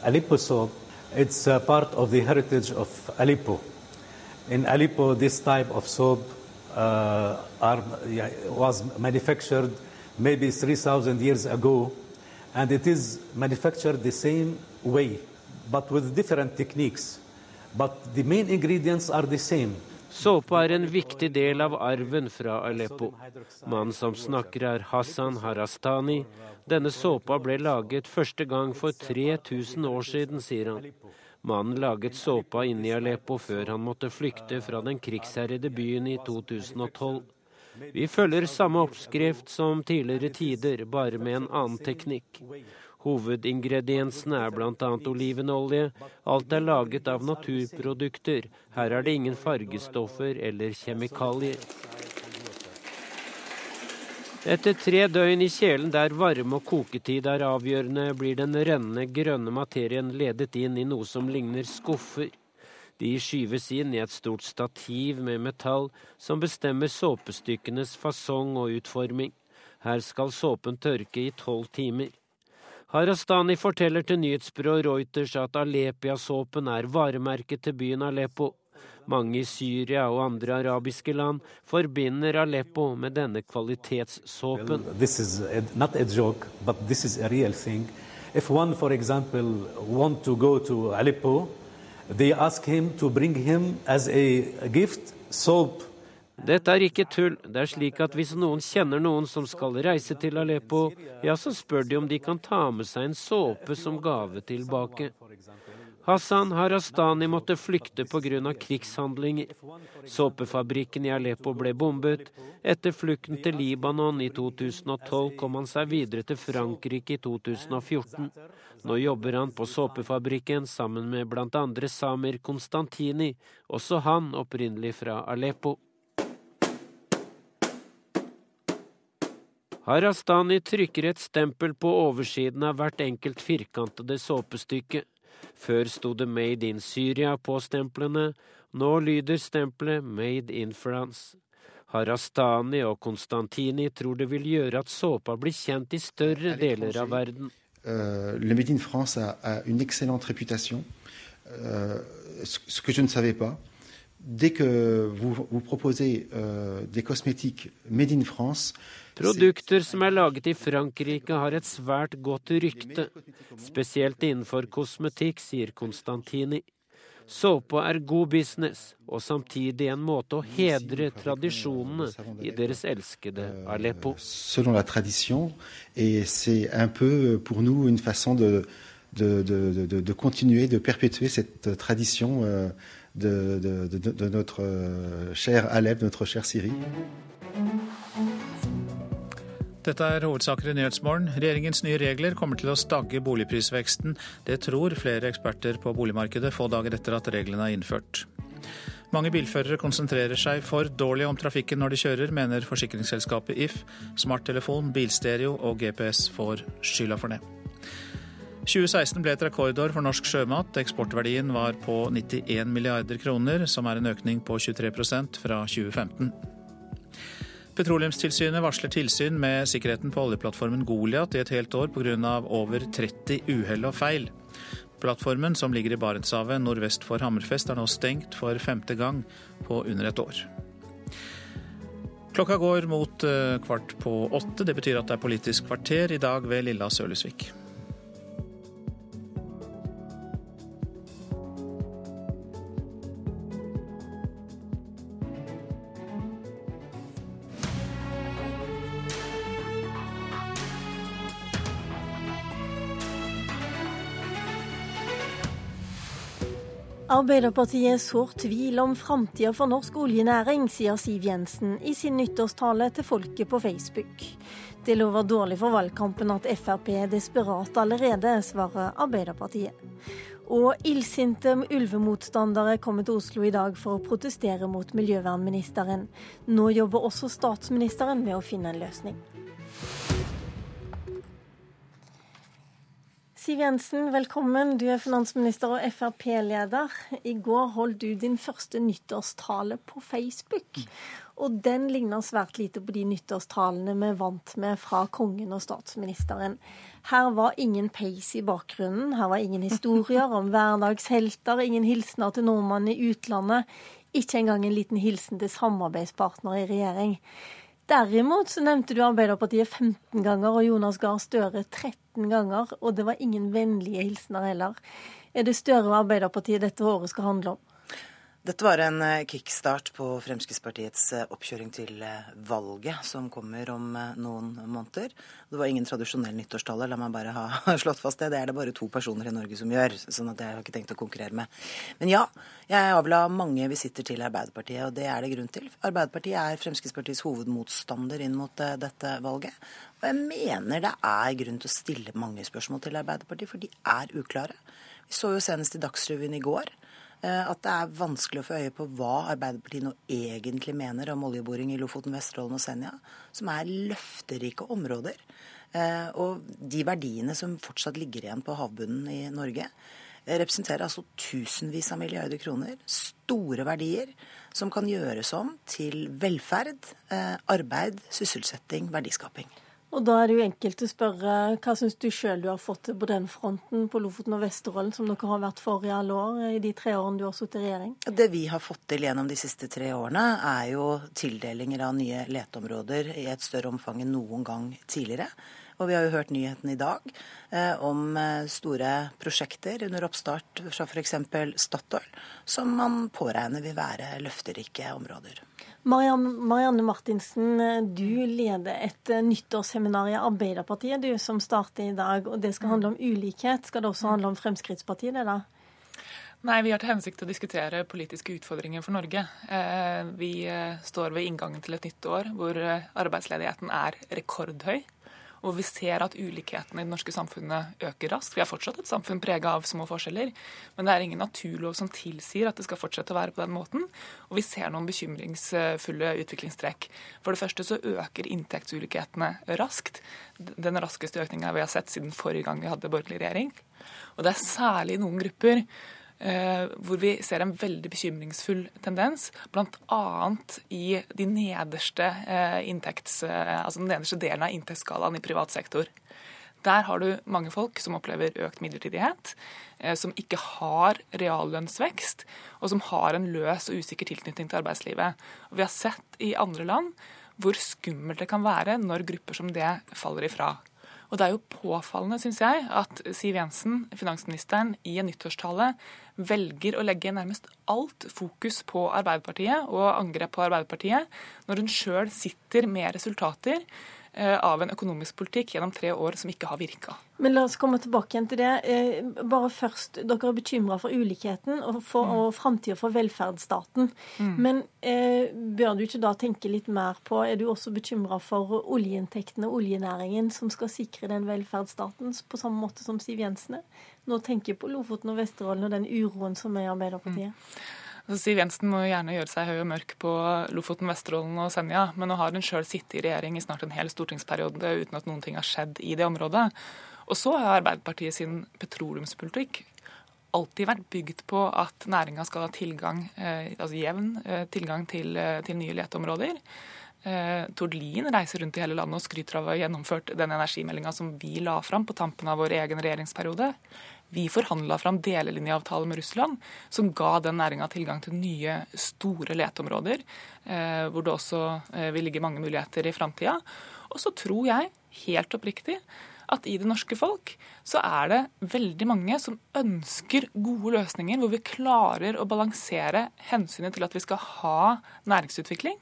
Aleppo soap, it's part of the heritage of Aleppo. In Aleppo, this type of soap uh, was manufactured maybe 3,000 years ago, and it is manufactured the same way, but with different techniques. But the main ingredients are the same. Såpe er en viktig del av arven fra Aleppo. Mannen som snakker er Hassan Harastani. Denne såpa ble laget første gang for 3000 år siden, sier han. Mannen laget såpa inne i Aleppo før han måtte flykte fra den krigsherjede byen i 2012. Vi følger samme oppskrift som tidligere tider, bare med en annen teknikk. Hovedingrediensene er bl.a. olivenolje. Alt er laget av naturprodukter. Her er det ingen fargestoffer eller kjemikalier. Etter tre døgn i kjelen der varme og koketid er avgjørende, blir den rennende grønne materien ledet inn i noe som ligner skuffer. De skyves inn i et stort stativ med metall som bestemmer såpestykkenes fasong og utforming. Her skal såpen tørke i tolv timer. Harastani forteller til nyhetsbyrået Reuters at Alepia-såpen er varemerket til byen Aleppo. Mange i Syria og andre arabiske land forbinder Aleppo med denne kvalitetssåpen. Well, this is not a joke, but this is real thing. If one, for example, want to go to Aleppo, they ask him to bring him as a gift soap dette er ikke tull. Det er slik at hvis noen kjenner noen som skal reise til Aleppo, ja, så spør de om de kan ta med seg en såpe som gave tilbake. Hassan Harastani måtte flykte pga. krigshandlinger. Såpefabrikken i Aleppo ble bombet. Etter flukten til Libanon i 2012 kom han seg videre til Frankrike i 2014. Nå jobber han på såpefabrikken sammen med bl.a. Samer Konstantini, også han opprinnelig fra Aleppo. Harastani trykker et stempel på oversiden av hvert enkelt firkantede såpestykke. Før sto det Made in Syria på stemplene, nå lyder stempelet Made in France. Harastani og Konstantini tror det vil gjøre at såpa blir kjent i større deler av verden. Uh, le Made in France a, a une excellente réputation, uh, ce que je ne savais pas. Dès que vous, vous proposez uh, des cosmétiques Made in France, Produkter som er laget i Frankrike har et svært godt rykte, spesielt innenfor kosmetikk, sier Konstantini. Såpe er god business, og en i la tradition, et c'est un peu pour nous une façon de, de, de, de, continuer, de perpétuer cette tradition euh, de, de, de, notre euh, Alep, notre chère Syrie. Dette er hovedsaker i Nyhetsmorgen. Regjeringens nye regler kommer til å stagge boligprisveksten. Det tror flere eksperter på boligmarkedet få dager etter at reglene er innført. Mange bilførere konsentrerer seg for dårlig om trafikken når de kjører, mener forsikringsselskapet If. Smarttelefon, bilstereo og GPS får skylda for det. 2016 ble et rekordår for norsk sjømat. Eksportverdien var på 91 milliarder kroner, som er en økning på 23% fra 2015. Petroleumstilsynet varsler tilsyn med sikkerheten på oljeplattformen Goliat i et helt år pga. over 30 uhell og feil. Plattformen, som ligger i Barentshavet nordvest for Hammerfest, er nå stengt for femte gang på under et år. Klokka går mot eh, kvart på åtte. Det betyr at det er Politisk kvarter i dag ved Lilla Sølhusvik. Arbeiderpartiet sår tvil om framtida for norsk oljenæring, sier Siv Jensen i sin nyttårstale til folket på Facebook. Det lover dårlig for valgkampen at Frp er desperat allerede, svarer Arbeiderpartiet. Og illsinte ulvemotstandere kommer til Oslo i dag for å protestere mot miljøvernministeren. Nå jobber også statsministeren med å finne en løsning. Siv Jensen, velkommen. Du er finansminister og Frp-leder. I går holdt du din første nyttårstale på Facebook. Og den ligner svært lite på de nyttårstalene vi er vant med fra kongen og statsministeren. Her var ingen peis i bakgrunnen, her var ingen historier om hverdagshelter, ingen hilsener til nordmannen i utlandet. Ikke engang en liten hilsen til samarbeidspartnere i regjering. Derimot så nevnte du Arbeiderpartiet 15 ganger og Jonas Gahr Støre 13 ganger, og det var ingen vennlige hilsener heller. Er det Støre og Arbeiderpartiet dette året skal handle om? Dette var en eh, kickstart på Fremskrittspartiets eh, oppkjøring til eh, valget, som kommer om noen måneder. Det var ingen tradisjonell nyttårstale, la meg bare ha slått fast det. Det er det bare to personer i Norge som gjør, sånn at jeg har ikke tenkt å konkurrere med. Men ja, jeg avla mange visitter til Arbeiderpartiet, og det er det grunn til. Arbeiderpartiet er Fremskrittspartiets hovedmotstander inn mot dette valget. Og jeg mener det er grunn til å stille mange spørsmål til Arbeiderpartiet, for de er uklare. Vi så jo senest i Dagsrevyen i går at det er vanskelig å få øye på hva Arbeiderpartiet nå egentlig mener om oljeboring i Lofoten, Vesterålen og Senja, som er løfterike områder. Eh, og de verdiene som fortsatt ligger igjen på havbunnen i Norge, eh, representerer altså tusenvis av milliarder kroner. Store verdier som kan gjøres om til velferd, arbeid, sysselsetting, verdiskaping. Og da er det jo enkelt å spørre hva syns du sjøl du har fått til på den fronten på Lofoten og Vesterålen, som dere har vært for i alle år, i de tre årene du har sittet i regjering? Det vi har fått til gjennom de siste tre årene, er jo tildelinger av nye leteområder i et større omfang enn noen gang tidligere. Og vi har jo hørt nyheten i dag eh, om eh, store prosjekter under oppstart fra f.eks. Statoil, som man påregner vil være løfterike områder. Marianne Martinsen, du leder et eh, nyttårsseminar i Arbeiderpartiet du, som starter i dag. og Det skal handle om ulikhet. Skal det også handle om Fremskrittspartiet? det da? Nei, Vi har til hensikt å diskutere politiske utfordringer for Norge. Eh, vi eh, står ved inngangen til et nytt år hvor arbeidsledigheten er rekordhøy hvor vi ser at ulikhetene i det norske samfunnet øker raskt. Vi er fortsatt et samfunn prega av små forskjeller, men det er ingen naturlov som tilsier at det skal fortsette å være på den måten. Og vi ser noen bekymringsfulle utviklingstrekk. For det første så øker inntektsulikhetene raskt. Den raskeste økninga vi har sett siden forrige gang vi hadde borgerlig regjering. Og det er særlig noen grupper hvor vi ser en veldig bekymringsfull tendens, bl.a. i de nederste eh, inntekts, eh, altså den nederste delen av inntektsskalaen i privat sektor. Der har du mange folk som opplever økt midlertidighet, som ikke har reallønnsvekst, og som har en løs og usikker tilknytning til arbeidslivet. Og vi har sett i andre land hvor skummelt det kan være når grupper som det faller ifra. Og det er jo påfallende, syns jeg, at Siv Jensen, finansministeren, i en nyttårstale velger å legge nærmest alt fokus på Arbeiderpartiet og angrep på Arbeiderpartiet, når hun sjøl sitter med resultater av en økonomisk politikk gjennom tre år som ikke har virka. Men la oss komme tilbake igjen til det. Eh, bare først, Dere er bekymra for ulikheten og, for, mm. og framtida for velferdsstaten. Mm. Men eh, bør du ikke da tenke litt mer på Er du også bekymra for oljeinntektene og oljenæringen som skal sikre den velferdsstaten på samme måte som Siv Jensen er? Nå tenker jeg på Lofoten og Vesterålen og den uroen som er i Arbeiderpartiet. Mm. Siv Jensen må gjerne gjøre seg høy og mørk på Lofoten, Vesterålen og Senja, men nå har hun sjøl sittet i regjering i snart en hel stortingsperiode uten at noen ting har skjedd i det området. Og så har Arbeiderpartiet sin petroleumspolitikk alltid vært bygd på at næringa skal ha tilgang, eh, altså jevn eh, tilgang til, eh, til nye leteområder. Tord Lien reiser rundt i hele landet og skryter av å ha gjennomført den energimeldinga som vi la fram på tampen av vår egen regjeringsperiode. Vi forhandla fram delelinjeavtale med Russland som ga den næringa tilgang til nye, store leteområder, eh, hvor det også eh, vil ligge mange muligheter i framtida. Og så tror jeg, helt oppriktig, at i det norske folk så er det veldig mange som ønsker gode løsninger hvor vi klarer å balansere hensynet til at vi skal ha næringsutvikling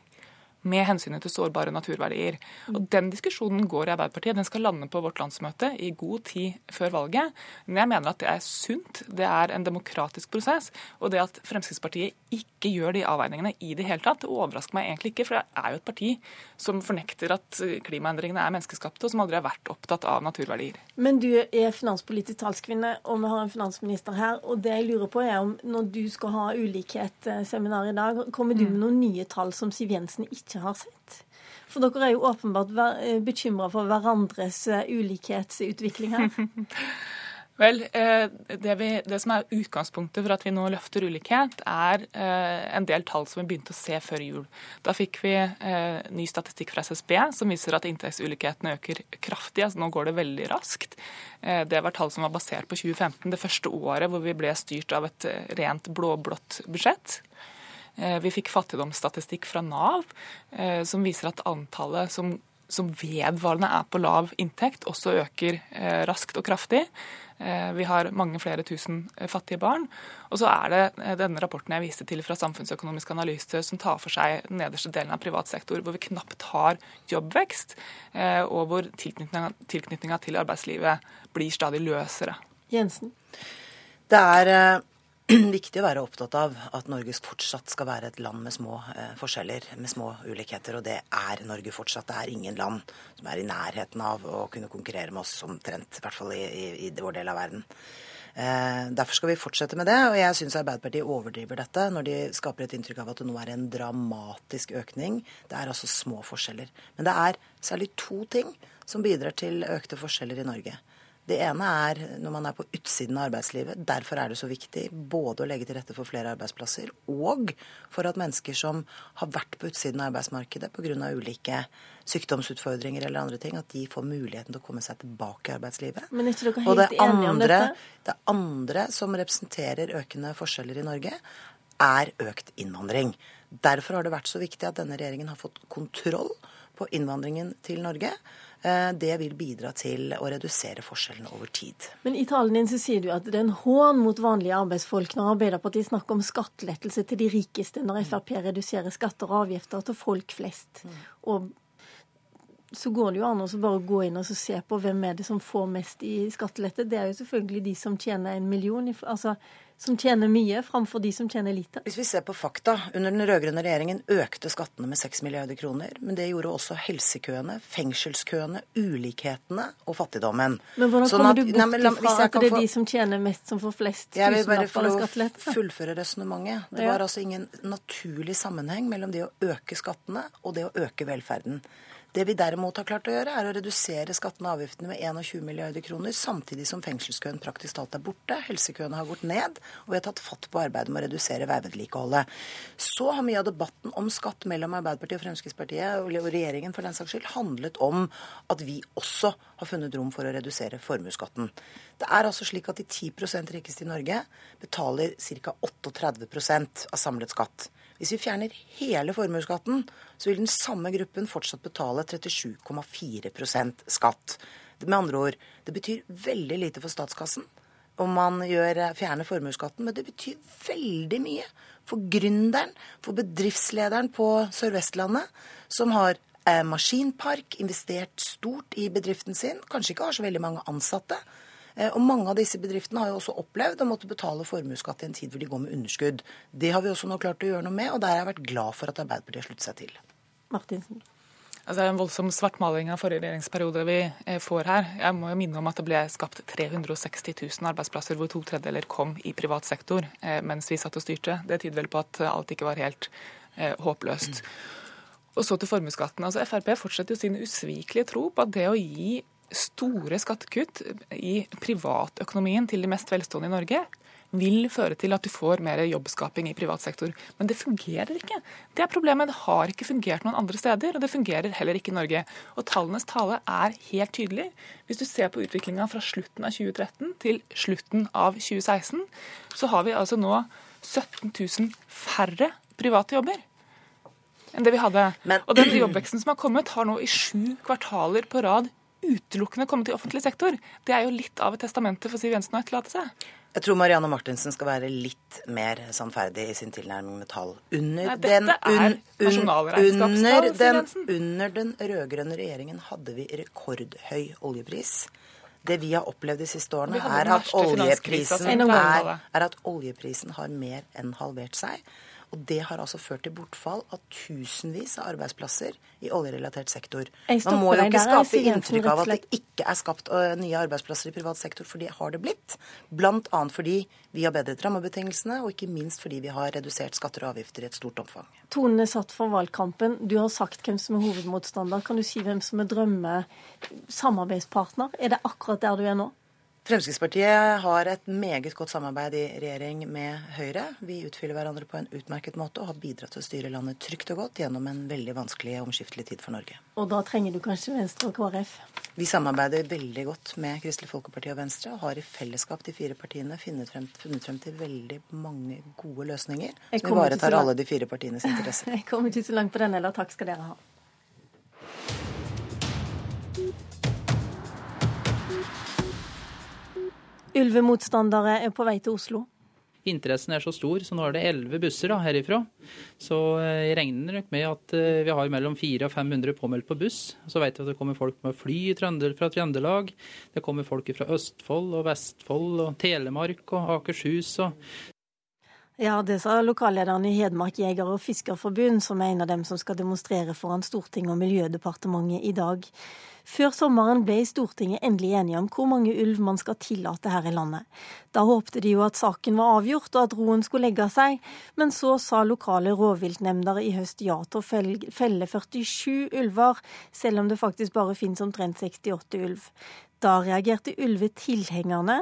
med hensynet til sårbare naturverdier. Og Den diskusjonen går i Arbeiderpartiet. Den skal lande på vårt landsmøte i god tid før valget. Men jeg mener at det er sunt. Det er en demokratisk prosess. Og det at Fremskrittspartiet ikke gjør de avveiningene i det hele tatt, det overrasker meg egentlig ikke. For det er jo et parti som fornekter at klimaendringene er menneskeskapte, og som aldri har vært opptatt av naturverdier. Men du er finanspolitisk talskvinne, og vi har en finansminister her. Og det jeg lurer på er om når du skal ha ulikhetsseminar i dag, kommer du med mm. noen nye tall som Siv Jensen ikke ikke har sett. For dere er jo åpenbart eh, bekymra for hverandres eh, ulikhetsutvikling her. Vel, eh, det, vi, det, som er utgangspunktet for at vi nå løfter ulikhet, er en del tall som vi begynte å se før jul. Da fikk vi ny statistikk fra SSB som viser at inntektsulikhetene øker kraftig. altså Nå går det veldig raskt. Det var tall som var basert på 2015, det første året hvor vi ble styrt av et rent blå-blått budsjett. Vi fikk fattigdomsstatistikk fra Nav som viser at antallet som, som vedvarende er på lav inntekt, også øker raskt og kraftig. Eh, vi har mange flere tusen eh, fattige barn. Og så er det eh, denne rapporten jeg viste til fra Samfunnsøkonomisk analyse, som tar for seg den nederste delen av privat sektor, hvor vi knapt har jobbvekst, og hvor tilknytninga til arbeidslivet blir stadig løsere. Jensen. Det er viktig å være opptatt av at Norge fortsatt skal være et land med små eh, forskjeller, med små ulikheter. Og det er Norge fortsatt. Det er ingen land som er i nærheten av å kunne konkurrere med oss omtrent, i hvert fall i, i, i vår del av verden. Eh, derfor skal vi fortsette med det. Og jeg syns Arbeiderpartiet overdriver dette når de skaper et inntrykk av at det nå er en dramatisk økning. Det er altså små forskjeller. Men det er særlig to ting som bidrar til økte forskjeller i Norge. Det ene er når man er på utsiden av arbeidslivet. Derfor er det så viktig både å legge til rette for flere arbeidsplasser og for at mennesker som har vært på utsiden av arbeidsmarkedet pga. ulike sykdomsutfordringer eller andre ting, at de får muligheten til å komme seg tilbake i arbeidslivet. Men er ikke dere helt enige om dette? Det andre som representerer økende forskjeller i Norge, er økt innvandring. Derfor har det vært så viktig at denne regjeringen har fått kontroll på innvandringen til Norge. Eh, det vil bidra til å redusere forskjellene over tid. Men i talen din så sier du at det er en hån mot vanlige arbeidsfolk når Arbeiderpartiet snakker om skattelettelse til de rikeste, når Frp reduserer skatter og avgifter til folk flest. Og så går det jo an å bare gå inn og se på hvem er det som får mest i skattelette. Det er jo selvfølgelig de som tjener en million. Altså, som tjener mye, framfor de som tjener lite? Hvis vi ser på fakta, under den rød-grønne regjeringen økte skattene med 6 milliarder kroner. Men det gjorde også helsekøene, fengselskøene, ulikhetene og fattigdommen. Men hvordan sånn kommer du bort nei, fra at det er få, de som tjener mest, som får flest Jeg vil bare få fullføre resonnementet. Det var altså ingen naturlig sammenheng mellom det å øke skattene og det å øke velferden. Det vi derimot har klart å gjøre, er å redusere skattene og avgiftene med 21 milliarder kroner, samtidig som fengselskøen praktisk talt er borte, helsekøene har gått ned, og vi har tatt fatt på arbeidet med å redusere veivedlikeholdet. Så har mye av debatten om skatt mellom Arbeiderpartiet og Fremskrittspartiet, og regjeringen for den saks skyld, handlet om at vi også har funnet rom for å redusere formuesskatten. Det er altså slik at de 10% rikeste i Norge betaler ca. 38% av samlet skatt. Hvis vi fjerner hele formuesskatten, så vil den samme gruppen fortsatt betale 37,4% skatt. Med andre ord, det betyr veldig lite for statskassen om man gjør, fjerner formuesskatten, men det betyr veldig mye for gründeren, for bedriftslederen på Sør-Vestlandet, som har eh, maskinpark, investert stort i bedriften sin, kanskje ikke har så veldig mange ansatte, og mange av disse bedriftene har jo også opplevd å måtte betale formuesskatt i en tid hvor de går med underskudd. Det har vi også nå klart å gjøre noe med, og der har jeg vært glad for at Arbeiderpartiet har sluttet seg til. Martinsen. Altså, det er en voldsom svartmaling av forrige regjeringsperiode vi eh, får her. Jeg må jo minne om at det ble skapt 360 000 arbeidsplasser, hvor to tredjedeler kom i privat sektor eh, mens vi satt og styrte. Det tyder vel på at alt ikke var helt eh, håpløst. Og så til formuesskatten. Altså, Frp fortsetter jo sin usvikelige tro på at det å gi store skattekutt i privatøkonomien til de mest velstående i Norge vil føre til at du får mer jobbskaping i privat sektor. Men det fungerer ikke. Det er problemet. Det har ikke fungert noen andre steder, og det fungerer heller ikke i Norge. Og tallenes tale er helt tydelig. Hvis du ser på utviklinga fra slutten av 2013 til slutten av 2016, så har vi altså nå 17 000 færre private jobber enn det vi hadde. Men... Og den jobbveksten som har kommet, har nå i sju kvartaler på rad utelukkende komme til offentlig sektor. Det er jo litt av et testamente for Siv Jensen å etterlate seg. Jeg tror Marianne Martinsen skal være litt mer sannferdig i sin tilnærming med tall. Under, den, un, un, under, den, under den rød-grønne regjeringen hadde vi rekordhøy oljepris. Det vi har opplevd de siste årene, er at, er, er at oljeprisen har mer enn halvert seg. Og det har altså ført til bortfall av tusenvis av arbeidsplasser i oljerelatert sektor. Man må jo ikke skape inntrykk av at det ikke er skapt nye arbeidsplasser i privat sektor, for det har det blitt. Blant annet fordi vi har bedret rammebetingelsene, og ikke minst fordi vi har redusert skatter og avgifter i et stort omfang. Tonen er satt for valgkampen. Du har sagt hvem som er hovedmotstander. Kan du si hvem som er drømmesamarbeidspartner? Er det akkurat der du er nå? Fremskrittspartiet har et meget godt samarbeid i regjering med Høyre. Vi utfyller hverandre på en utmerket måte og har bidratt til å styre landet trygt og godt gjennom en veldig vanskelig og omskiftelig tid for Norge. Og da trenger du kanskje Venstre og KrF? Vi samarbeider veldig godt med Kristelig Folkeparti og Venstre, og har i fellesskap de fire partiene funnet frem, funnet frem til veldig mange gode løsninger som ivaretar alle de fire partienes interesser. Jeg kommer ikke så langt på den heller. Takk skal dere ha. Ulvemotstandere er på vei til Oslo. Interessen er så stor, så nå er det elleve busser da, herifra. Så eh, jeg regner nok med at eh, vi har mellom 400 og 500 påmeldt på buss. Så vet jeg at det kommer folk med fly fra Trøndelag. Det kommer folk fra Østfold og Vestfold og Telemark og Akershus. og ja, det sa lokallederen i Hedmark jeger- og fiskerforbund, som er en av dem som skal demonstrere foran Stortinget og Miljødepartementet i dag. Før sommeren ble Stortinget endelig enige om hvor mange ulv man skal tillate her i landet. Da håpte de jo at saken var avgjort og at roen skulle legge seg, men så sa lokale rovviltnemnder i høst ja til å felle 47 ulver, selv om det faktisk bare finnes omtrent 68 ulv. Da reagerte ulvetilhengerne.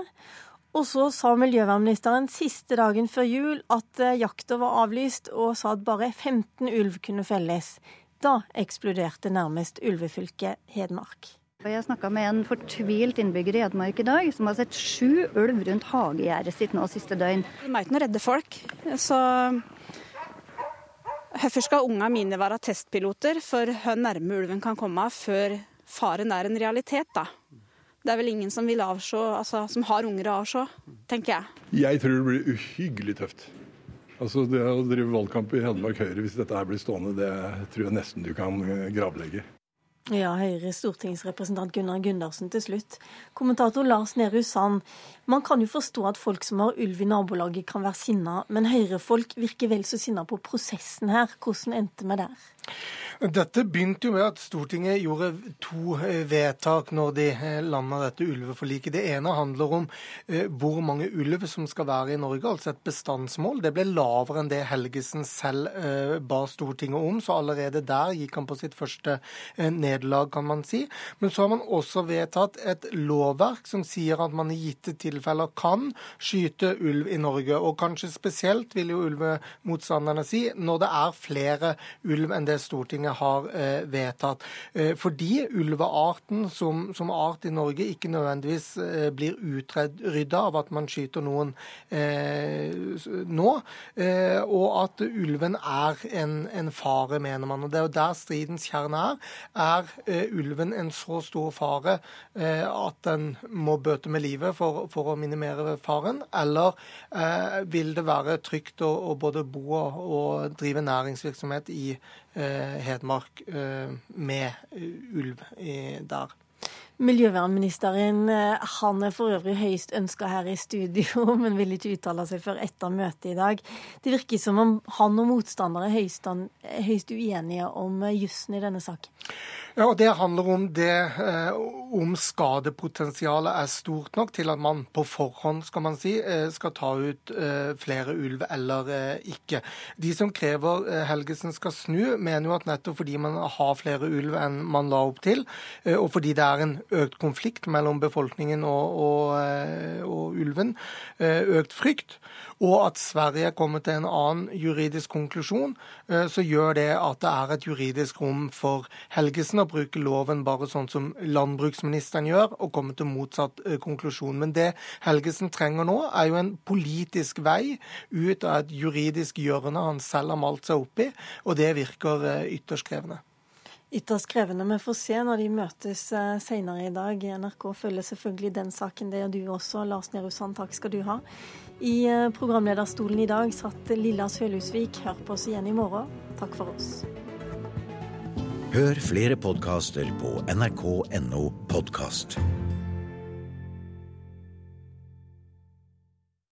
Og så sa miljøvernministeren siste dagen før jul at eh, jakta var avlyst, og sa at bare 15 ulv kunne felles. Da eksploderte nærmest ulvefylket Hedmark. Jeg snakka med en fortvilt innbygger i Hedmark i dag, som har sett sju ulv rundt hagegjerdet sitt nå siste døgn. De er ikke noen redde folk, så hvorfor skal ungene mine være testpiloter for hvor nærme ulven kan komme før faren er en realitet, da? Det er vel ingen som vil avse, altså, som har unger å avse, tenker jeg. Jeg tror det blir uhyggelig tøft. Altså Det å drive valgkamp i Hedmark Høyre hvis dette her blir stående, det tror jeg nesten du kan eh, gravlegge. Ja, Høyres stortingsrepresentant Gunnar Gundersen til slutt. Kommentator Lars Nehru Sand, man kan jo forstå at folk som har ulv i nabolaget kan være sinna, men Høyre-folk virker vel så sinna på prosessen her. Hvordan endte vi der? Dette begynte jo med at Stortinget gjorde to eh, vedtak når de eh, landa dette ulveforliket. Det ene handler om eh, hvor mange ulv som skal være i Norge, altså et bestandsmål. Det ble lavere enn det Helgesen selv ba Stortinget om, så allerede der gikk han på sitt første nederlag, kan man si. Men så har man også vedtatt et lovverk som sier at man i gitte tilfeller kan skyte ulv i Norge. Og kanskje spesielt, vil jo ulvemotstanderne si, når det er flere ulv enn det Stortinget Stortinget har eh, vedtatt. Eh, fordi ulvearten som, som, art i Norge ikke nødvendigvis eh, blir utrydda av at man skyter noen nå, og at ulven er en, en, fare, mener man. Og Det er jo der stridens kjerne er. Er ulven en så stor fare at den må bøte med livet for, for å minimere faren, eller vil det være trygt å, å både bo og, drive næringsvirksomhet i Hedmark eh, med ulv der. Miljøvernministeren han er for øvrig høyst ønska her i studio, men vil ikke uttale seg før etter møtet i dag. Det virker som om han og motstandere er høyst, uenige om jussen i denne saken. Ja, og Det handler om det eh, om skadepotensialet er stort nok til at man på forhånd skal man si, eh, skal ta ut eh, flere ulv eller eh, ikke. De som krever eh, Helgesen skal snu, mener jo at nettopp fordi man har flere ulv enn man la opp til, eh, og fordi det er en økt konflikt mellom befolkningen og, og, og ulven, økt frykt, og at Sverige kommer til en annen juridisk konklusjon, så gjør det at det er et juridisk rom for Helgesen å bruke loven bare sånn som landbruksministeren gjør, og komme til motsatt eh, konklusjon. Men det Helgesen trenger nå, er jo en politisk vei ut av et juridisk hjørne han selv har malt seg opp i, og det virker eh, ytterst krevende. Ytterst krevende. Vi får se når de møtes eh, senere i dag. NRK følger selvfølgelig den saken. Det gjør du også. Lars Nehru Sand, takk skal du ha. I programlederstolen i dag satt Lillas Sølhusvik. Hør på oss igjen i morgen. Takk for oss. Hør flere podkaster på nrk.no podkast.